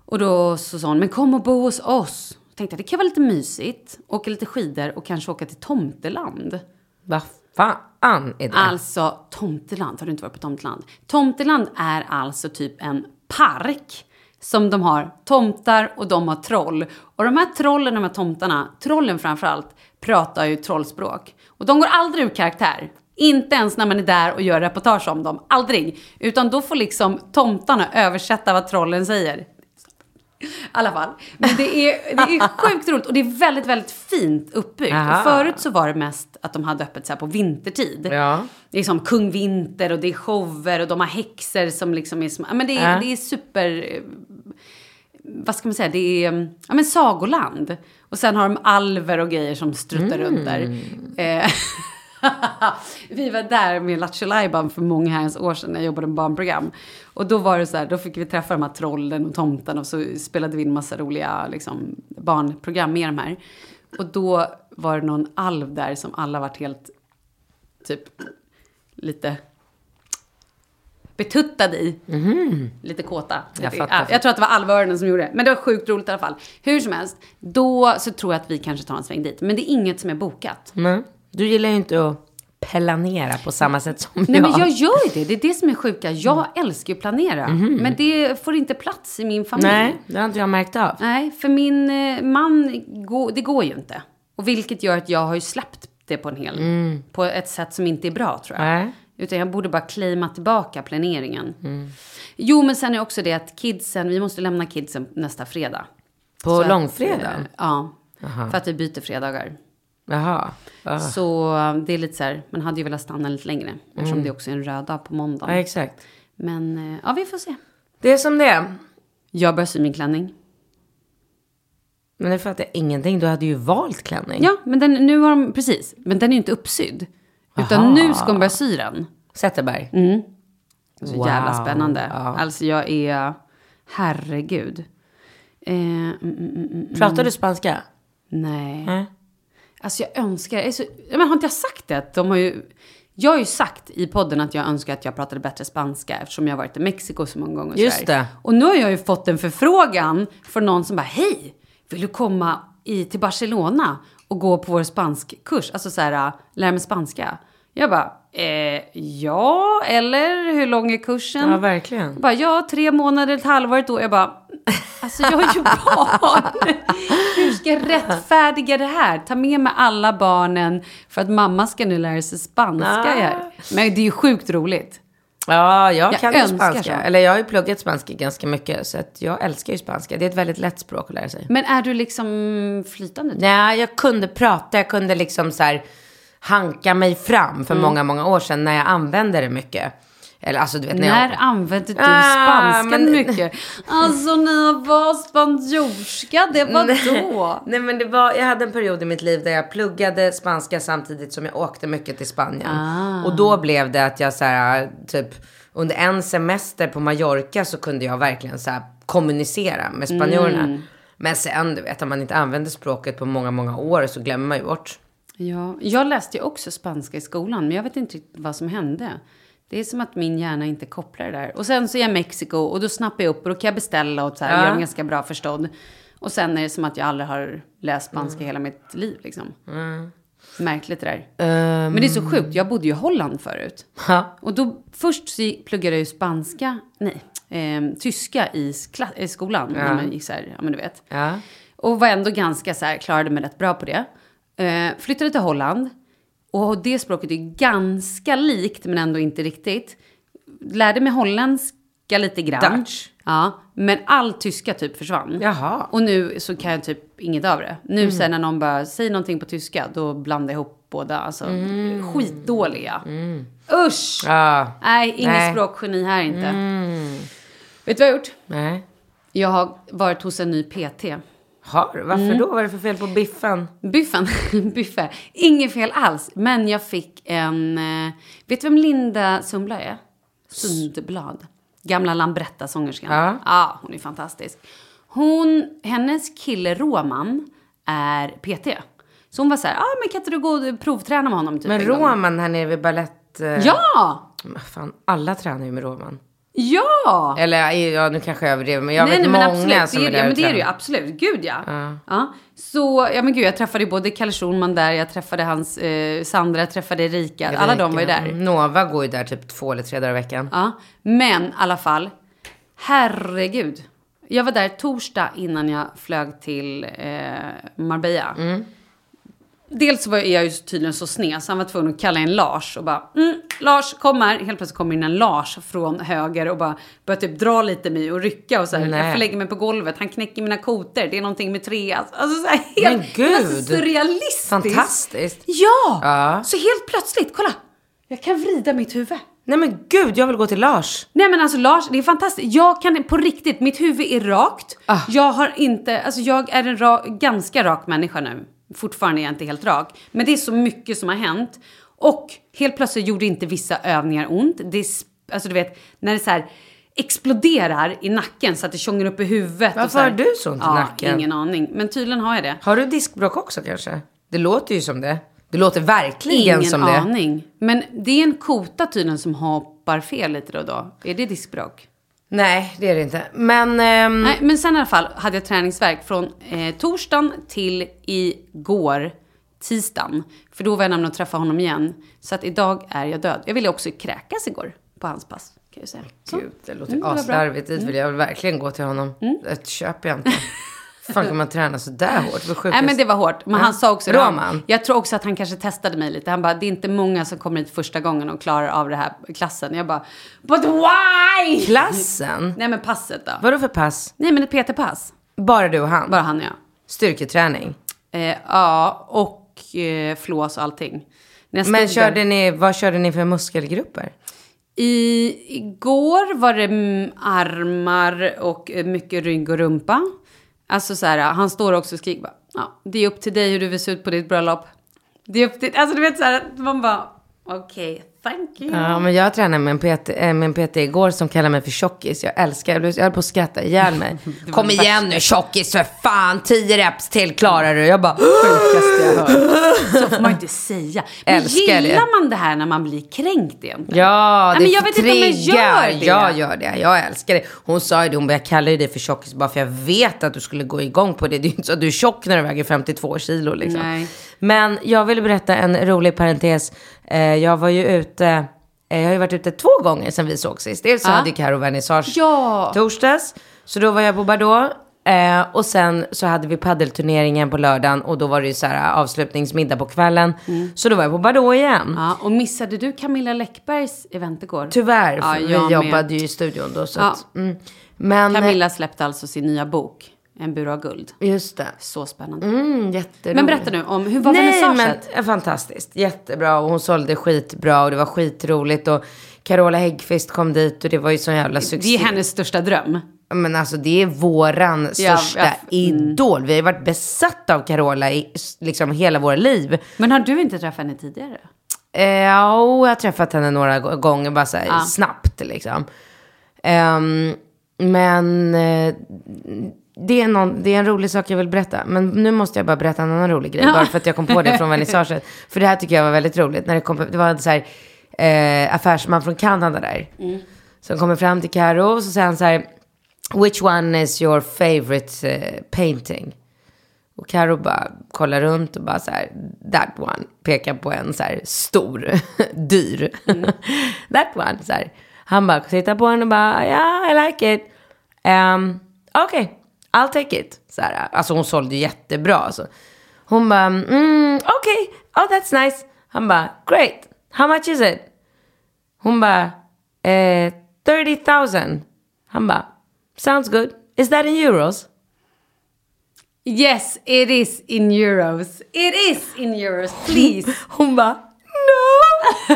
Och då så sa hon, men kom och bo hos oss. Tänkte jag, det kan vara lite mysigt. Åka lite skidor och kanske åka till Tomteland. Vad fan är det? Alltså, Tomteland, har du inte varit på Tomteland? Tomteland är alltså typ en park som de har tomtar och de har troll. Och de här trollen, de här tomtarna, trollen framförallt, pratar ju trollspråk. Och de går aldrig ur karaktär. Inte ens när man är där och gör reportage om dem. Aldrig. Utan då får liksom tomtarna översätta vad trollen säger. I alla fall. Men det är, det är sjukt roligt och det är väldigt, väldigt fint uppbyggt. Aha. Och förut så var det mest att de hade öppet så på vintertid. Ja. Det är som Kung Vinter och det är shower och de har häxor som liksom är... Som, men det, är, Ja. det är super... eh, Vad ska man säga? Det är mm, ja, men sagoland. Och sen har de alver och grejer som struttar runt där. Eh, vi var där med Lattjo för många herrans år sedan när jag jobbade med barnprogram. Och då var det så här, då fick vi träffa de här trollen och tomten och så spelade vi in massa roliga liksom, barnprogram med de här. Och då var det någon alv där som alla varit helt typ lite betuttade i. Lite kåta. Jag Lite- fattar. ja, jag tror att det var alvöronen som gjorde det. Men det var sjukt roligt i alla fall. Hur som helst, då så tror jag att vi kanske tar en sväng dit. Men det är inget som är bokat. Men, du gillar ju inte att planera på samma sätt som Nej jag. men jag gör ju det, det är det som är sjuka. Jag älskar ju att planera. Men det får inte plats i min familj. Nej, det har inte jag märkt av. Nej, för min eh, man, det går ju inte. Och vilket gör att jag har ju släppt det på en hel, på ett sätt som inte är bra tror jag. Nej. Utan jag borde bara claima tillbaka planeringen. Jo, men sen är också det att kidsen, vi måste lämna kidsen nästa fredag. På Så att, långfredag? eh, Ja, för att vi byter fredagar. Jaha. Ah. Så eh, det är lite så här, man hade ju velat stanna lite längre. Eftersom det också är en röd dag på måndag. Ja, exakt. Men eh, ja, vi får se. Det är som det är. Jag börjar sy min klänning. Men det fattar jag ingenting. Du hade ju valt klänning. Ja, men den, nu har de, precis. Men den är ju inte uppsydd. Utan Aha. nu ska de börja sy den. Zetterberg. Så Wow. jävla spännande. Ja. Alltså jag är, herregud. Eh, mm, mm, mm, mm, Pratar du spanska? nej. Nej. Alltså jag önskar, jag så, men har inte jag sagt det? De har ju, jag har ju sagt i podden att jag önskar att jag pratade bättre spanska eftersom jag har varit i Mexiko så många gånger. Just det. Och nu har jag ju fått en förfrågan från någon som bara, hej, vill du komma i, till Barcelona och gå på vår spanskkurs? Alltså så här, lära mig spanska. Jag bara, eh, ja, eller hur lång är kursen? Ja, verkligen. Jag bara, ja, tre månader, ett halvår, ett år. Jag bara, alltså jag har ju barn. Hur ska jag rättfärdiga det här? Ta med mig alla barnen för att mamma ska nu lära sig spanska. Nej. här. Men det är ju sjukt roligt. Ja, jag, Jag kan ju spanska. så. Eller jag har ju pluggat spanska ganska mycket. Så att jag älskar ju spanska. Det är ett väldigt lätt språk att lära sig. Men är du liksom flytande? Nej, jag kunde prata. Jag kunde liksom så här hanka mig fram Mm. för många, många år sedan när jag använde det mycket. Eller alltså du vet när När jag... använde du Ah, spanskan men- mycket? Alltså när jag var spanjorska, det var då. Nej men det var, jag hade en period i mitt liv där jag pluggade spanska samtidigt som jag åkte mycket till Spanien. Ah. Och då blev det att jag så här, typ under en semester på Mallorca så kunde jag verkligen så här kommunicera med spanjorerna. Mm. Men sen du vet, om man inte använder språket på många, många år så glömmer man ju bort. Ja, jag läste ju också spanska i skolan, men jag vet inte riktigt vad som hände. Det är som att min hjärna inte kopplar det där. Och sen så är jag i Mexiko och då snappar jag upp och då kan jag beställa och så här, Ja. göra mig ganska bra förstådd. Och sen är det som att jag aldrig har läst spanska hela mitt liv liksom. Märkligt det där. Men det är så sjukt, jag bodde ju i Holland förut. Ja. Och då först så pluggade jag ju spanska, nej, eh, tyska i, i skolan. När man gick så här, ja men du vet. Ja. Och var ändå ganska så här, klarade mig rätt bra på det. Eh, flyttade till Holland. Och det språket är ganska likt men ändå inte riktigt. Lärde mig holländsk tyska lite grann. Dutch. Ja, men all tyska typ försvann. Jaha. Och nu så kan jag typ inget av det. Nu Mm. sen när någon bara säger någonting på tyska, då blandar jag ihop båda. Alltså, skitdåliga. Usch! Ja. Nej, Mm. Mm. språkgeni här inte. Vet du vad jag har gjort? Nej. Jag har varit hos en ny PT. Har? Varför Mm. då? Vad är det för fel på biffen? Biffen, Biffe. Inget fel alls. Men jag fick en... Eh, vet du vem Linda Sundblad är? Sundblad. Gamla Lambretta-sångerskan. Ja. ja, hon är fantastisk. Hon, hennes kille Roman är PT. Så hon var så här, ah, men kan inte du gå och provträna med honom typ Men en gång?" Roman här nere vid ballett... eh, Ja! Men Fan, alla tränar ju med Roman. Ja! Eller ja, nu kanske jag överdriver, men jag nej, vet nej, men många absolut. som det är är, ja, där men och det är det ju absolut. Gud ja. ja. Så, ja men gud, jag träffade ju både Kalle Schulman där, jag träffade hans eh, Sandra, jag träffade Erika. Alla de var ju där. Mm, Nova går ju där typ två eller tre dagar i veckan. Ja, men i alla fall. Herregud. Jag var där torsdag innan jag flög till eh, Marbella. Dels var jag ju tydligen så sned så han var tvungen att kalla in Lars och bara mm, Lars kom här. Helt plötsligt kommer in en Lars från höger och bara börjar typ dra lite mig och rycka och så här. Jag får lägga mig på golvet. Han knäcker mina koter. Det är någonting med tre. Alltså så här helt Men gud. surrealistiskt. Fantastiskt. Ja! Ja. Så helt plötsligt, kolla. Jag kan vrida mitt huvud. Nej men gud, jag vill gå till Lars. Nej men alltså Lars, det är fantastiskt. Jag kan på riktigt, mitt huvud är rakt. Ah. Jag har inte, alltså jag är en ra, ganska rak människa nu. Fortfarande är jag inte helt rak. Men det är så mycket som har hänt. Och helt plötsligt gjorde inte vissa övningar ont. Det är, alltså du vet, när det så här exploderar i nacken så att det tjongar upp i huvudet. och Varför har du så ont i ja, nacken? ingen aning. Men tydligen har jag det. Har du diskbråck också kanske? Det låter ju som det. Det låter verkligen Ingen som det. aning. Men det är en kota tydligen som hoppar fel lite då och då. Är det diskbråck? Nej, det är det inte. Men... ehm, Nej, men sen i alla fall hade jag träningsverk från eh, torsdagen till igår, tisdagen. För då var jag nämligen och träffa honom igen. Så att idag är jag död. Jag ville också kräkas igår på hans pass. Kan jag säga. Så. Gud, det låter Mm, aslarvigt. Dit vill jag verkligen gå till honom. Det köper jag inte. fan kan man träna så där hårt? Det Nej men det var hårt. Men han sa också. Roman. Han, jag tror också att han kanske testade mig lite. Han bara, det är inte många som kommer hit första gången och klarar av det här klassen. Jag bara, but why? Klassen? Nej men passet då. Vadå för pass? Nej men ett PT-pass. Bara du och han? Bara han och jag. Styrketräning? Eh, ja, och eh, flås och allting. När jag Men där- körde ni, vad körde ni för muskelgrupper? I, igår var det armar och eh, mycket rygg och rumpa. Alltså så här, han står också och skriker bara, ja, det är upp till dig hur du vill se ut på ditt bröllop. Det är upp till, alltså du vet så här, man bara, okej, thank you. Ja, men jag tränade med en, PT, äh, med en PT igår som kallar mig för tjockis. Jag älskar, jag blev- jag höll på att skratta ihjäl mig. Kom igen nu tjockis för fan, 10 reps till klarar du. Jag bara, Sjukaste jag hört. Så får man inte säga. Men Älskar det. gillar man det här när man blir kränkt egentligen? ja det Nej, men jag vet inte om jag gör det. Jag gör det, jag älskar det. Hon sa ju det, hon bara, jag kallar ju dig för tjockis bara för jag vet att du skulle gå igång på det. Det är ju inte så att du är tjock när du väger 52 kilo liksom. Nej. Men jag vill berätta en rolig parentes. Eh, jag var ju ute, eh, jag har ju varit ute två gånger sedan vi såg sist. Dels så Ja. hade Karo vernissage Ja. torsdags. Så då var jag på Bardot. Eh, och sen så hade vi paddelturneringen på lördagen och då var det ju så här avslutningsmiddag på kvällen. Så då var jag på Bardot igen. Ja, och missade du Camilla Läckbergs event igår? Tyvärr, Ja, jag vi med. jobbade ju i studion då. Så Ja. att, mm. Men, Camilla släppte alltså sin nya bok, En bur av guld. just det. Så spännande. Mm, jätteroligt. Men berätta nu om, hur var Nej, vernissaget? men fantastiskt. Jättebra och hon sålde skitbra och det var skitroligt och Carola Häggkvist kom dit och det var ju sån jävla succé. Det är hennes största dröm. Men alltså det är våran Ja, största ja, mm. idol. Vi har varit besatta av Carola i liksom hela våra liv. Men har du inte träffat henne tidigare? Eh, ja, jag har träffat henne några gå- gånger bara så här, snabbt liksom. Ehm, men eh, det, är någon, det är en rolig sak jag vill berätta. Men nu måste jag bara berätta en annan rolig grej. Bara för att jag kom på det från vernissaget. För det här tycker jag var väldigt roligt. När det, kom, det var en så här, eh, affärsman från Kanada där. Som kommer fram till Karo och så säger han så här. Which one is your favorite eh, painting? Och Karo bara kollar runt och bara så här, that one. Pekar på en så här stor, dyr. that one. Så här. Han bara tittar på den och bara, yeah I like it. Um, Okej, okay, I'll take it. Så här, alltså hon sålde jättebra. Alltså. Hon bara, mm, okej, okay. oh that's nice. Han bara, great. How much is it? Hon bara, eh, 30 000. Han bara, sounds good. Is that in euros? Yes, it is in euros. It is in euros, please. Hon bara, no,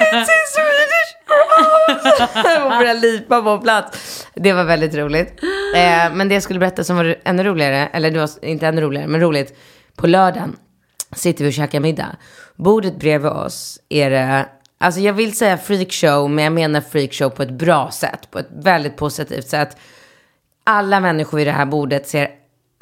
it's in Swedish Hon började lipa på plats. Det var väldigt roligt. Eh, men det jag skulle berätta som var ännu roligare, eller det var inte ännu roligare, men roligt. På lördagen sitter vi och käkar middag. Bordet bredvid oss är det, alltså jag vill säga freakshow, men jag menar freakshow på ett bra sätt, på ett väldigt positivt sätt. Alla människor vid det här bordet ser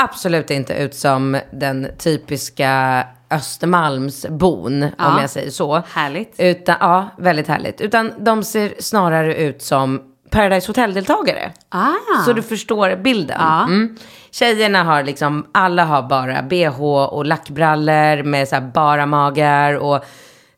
absolut inte ut som den typiska Östermalmsbon, om Ja. jag säger så. Härligt. Utan, ja, väldigt härligt. Utan de ser snarare ut som Paradise Hotel-deltagare. Ah. Så du förstår bilden. Ja. Mm. Tjejerna har liksom, alla har bara bh och lackbrallor med så här bara magar och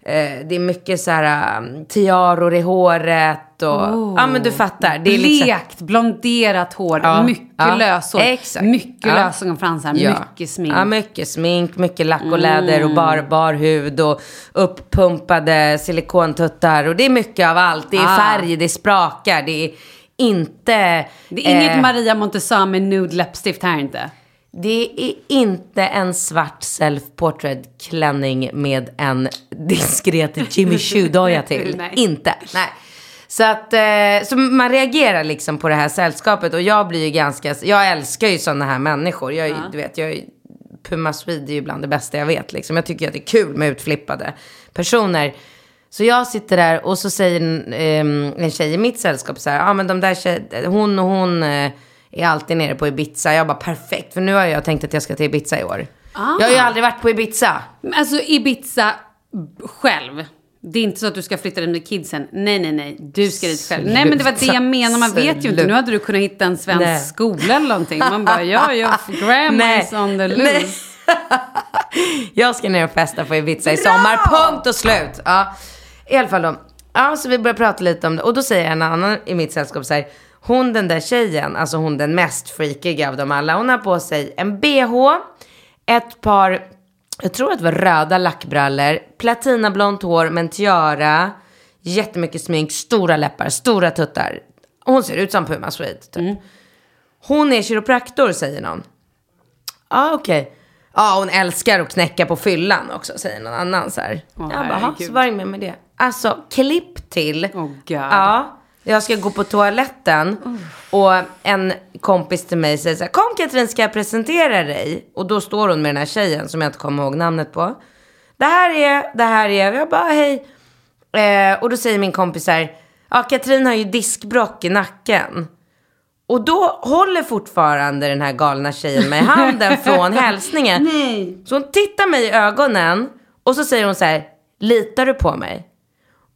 eh, det är mycket så här um, tiaror i håret och, ja men du fattar. Det är liksom, Blekt, blonderat hår, Ja, mycket ja, löshår, exakt. mycket Ja. lösögonfransar, mycket smink. Ja, mycket smink, mycket lack och läder och bar, bar hud och uppumpade silikontuttar. Och det är mycket av allt. Det är Ah. färg, det är sprakar, det är inte... Det är inget eh, Maria Montesami nude läppstift här inte. Det är inte en svart self-portrait klänning med en diskret Jimmy Choo-doja till. Nej. Inte. Nej. Så att, eh, så man reagerar liksom på det här sällskapet och jag blir ju ganska, jag älskar ju sådana här människor. Jag, är ju- du vet, jag är, Puma Swede är ju bland det bästa jag vet liksom. Jag tycker att det är kul med utflippade personer. Så jag sitter där och så säger en, ehm, en tjej i mitt sällskap så här, ja ah, men de där tjej, hon och hon eh, är alltid nere på Ibiza. Jag bara perfekt, för nu har jag tänkt att jag ska till Ibiza i år. Jag har ju aldrig varit på Ibiza. Alltså Ibiza själv. Det är inte så att du ska flytta dit med kidsen. Nej, nej, nej. Du ska dit själv. Nej, men det var det jag menar. Man vet ju inte. Nu hade du kunnat hitta en svensk Nej. skola eller någonting. Man bara, ja, ja, grandma's on the loose. Nej. jag ska ner och festa på Ibiza i sommar. Punkt och slut. Ja. I alla fall då. Ja, så vi börjar prata lite om det. Och då säger en annan i mitt sällskap så här. Hon den där tjejen, alltså hon den mest freakiga av dem alla. Hon har på sig en bh, ett par, jag tror att det var röda lackbrallor, platinablont hår med en tiara, jättemycket smink, stora läppar, stora tuttar. Hon ser ut som Puma Swede typ. Hon är kiropraktor säger någon. Ja, okej. Ja, hon älskar att knäcka på fyllan också, säger någon annan så här. Åh, jag bara, "Ha, herregud. så var det med med det. Alltså, klipp till. Oh, God. Ja, jag ska gå på toaletten och en kompis till mig säger så här, kom Katrin ska jag presentera dig? Och då står hon med den här tjejen som jag inte kommer ihåg namnet på. Det här är, det här är, jag bara hej. Eh, och då säger min kompis så här, ja Katrin har ju diskbrock i nacken. Och då håller fortfarande den här galna tjejen mig i handen från hälsningen. Nej. Så hon tittar mig i ögonen och så säger hon så här, litar du på mig?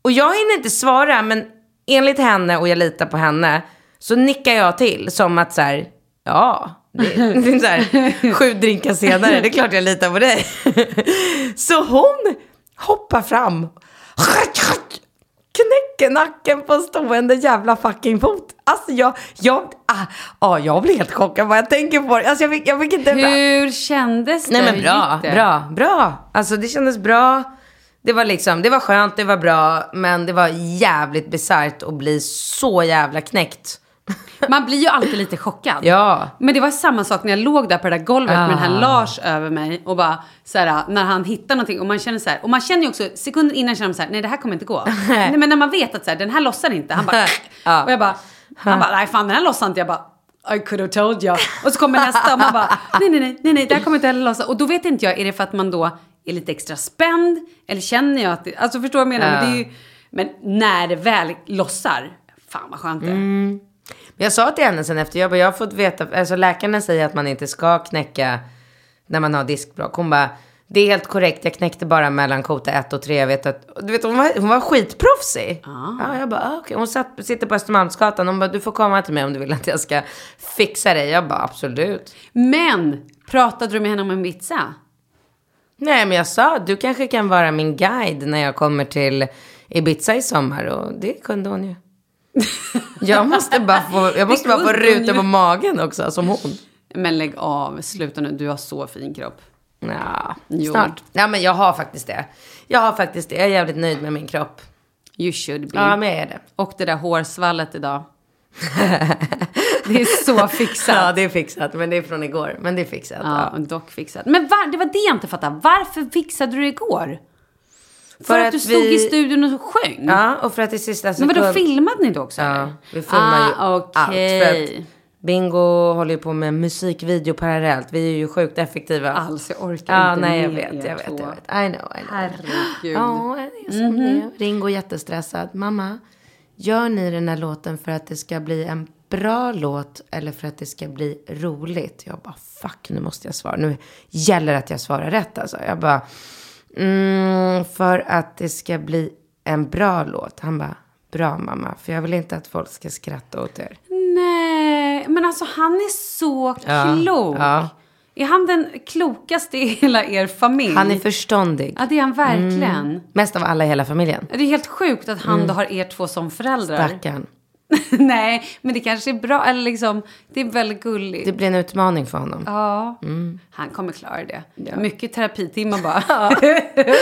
Och jag hinner inte svara, men enligt henne och jag litar på henne så nickar jag till som att så här, ja, det, det är så här, sju drinkar senare, det är klart jag litar på dig. Så hon hoppar fram, knäcker nacken på stående jävla fucking fot. Alltså jag, jag, ah, ah, jag blir helt chockad vad jag tänker på det. Alltså jag fick, jag fick inte... Hur kändes det? Nej men bra, bra, bra. Alltså det kändes bra. Det var liksom, det var skönt, det var bra. Men det var jävligt bisarrt att bli så jävla knäckt. Man blir ju alltid lite chockad. Ja. Men det var samma sak när jag låg där på det där golvet med den här Ah. Lars över mig och bara så här, när han hittar någonting och man känner så här och man känner ju också sekunder innan känner man så här nej det här kommer inte gå. nej men när man vet att så här, den här lossar inte han bara och jag bara han bara nej fan den här lossar inte jag bara I could have told you. Och så kommer nästa och man bara nej nej nej nej nej det här kommer inte heller lossa och då vet inte jag är det för att man då är lite extra spänd eller känner jag att det, alltså förstår du vad jag menar? Men, det är ju, men när det väl lossar fan vad skönt det är. Men Jag sa till henne sen efter, jag, bara, jag har fått veta, alltså läkarna säger att man inte ska knäcka när man har diskbråck. Hon bara, det är helt korrekt, jag knäckte bara mellan kota 1 och 3. Jag vet att, du vet, hon, var, hon var skitproffsig. Ja, jag bara, ah, okej. Hon satt, sitter på Östermalmsgatan, hon bara, du får komma till mig om du vill att jag ska fixa dig. Jag bara, absolut. Men pratade du med henne om en pizza? Nej, men jag sa, du kanske kan vara min guide när jag kommer till Ibiza i sommar. Och det kunde hon ju. Jag måste bara få, jag måste bara få ju. på magen också, som hon. Men lägg av, sluta nu, du har så fin kropp. Ja, Jo. snart. Ja, men jag har faktiskt det. Jag har faktiskt det. Jag är jävligt nöjd med min kropp. You should be. Ja, men jag är det. Och det där hårsvallet idag. Det är så fixat. Ja, det är fixat. Men det är från igår. Men det är fixat. Ja, Ja. dock fixat. Men var, det var det jag inte fattade. Varför fixade du det igår? För, För att, att du stod vi- i studion och sjöng? ja, och för att i sista Men sekund... vadå, filmade ni då också? Ja, vi filmar ju ah, allt. För att Bingo håller ju på med musikvideo parallellt. Vi är ju sjukt effektiva. Alls, jag orkar Ja, inte nej, jag vet, er jag vet, jag vet. I know, I know. Herregud. Ja, det är som det är. Ringo är jättestressad. Mamma, gör ni den här låten för att det ska bli en bra låt eller för att det ska bli roligt? Jag bara, fuck, nu måste jag svara. Nu gäller det att jag svarar rätt alltså. Jag bara, mm, för att det ska bli en bra låt. Han bara, bra mamma, för jag vill inte att folk ska skratta åt er. Nej, men alltså han är så Ja, klok. ja. Är han den klokaste i hela er familj? Han är förståndig. Ja, det är han verkligen. Mest av alla i hela familjen. Det är helt sjukt att han då har er två som föräldrar. Stackarn. Nej, men det kanske är bra. Eller liksom, det är väldigt gulligt. Det blir en utmaning för honom. Ja, Mm. han kommer klara det. Mycket terapitimmar bara.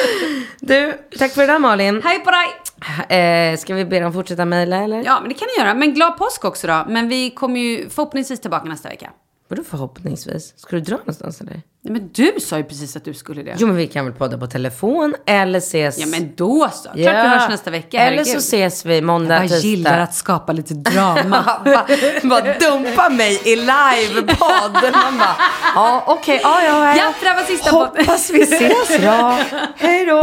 Du, tack för idag Malin. Hej på dig! Eh, ska vi be dem fortsätta mejla eller? Ja, men det kan ni göra. Men glad påsk också då. Men vi kommer ju förhoppningsvis tillbaka nästa vecka. Vadå förhoppningsvis? Ska du dra någonstans eller? Nej, men du sa ju precis att du skulle det. Jo men vi kan väl podda på telefon eller ses. Ja, men då så. Klart vi hörs nästa vecka. Eller herregud. så ses vi måndag, Jag tisdag. gillar att skapa lite drama. Bara bara dumpa mig i livepodd. Man bara, ja okej, ja ja. ja, det här var sista. Hoppas vi ses då. Hej då.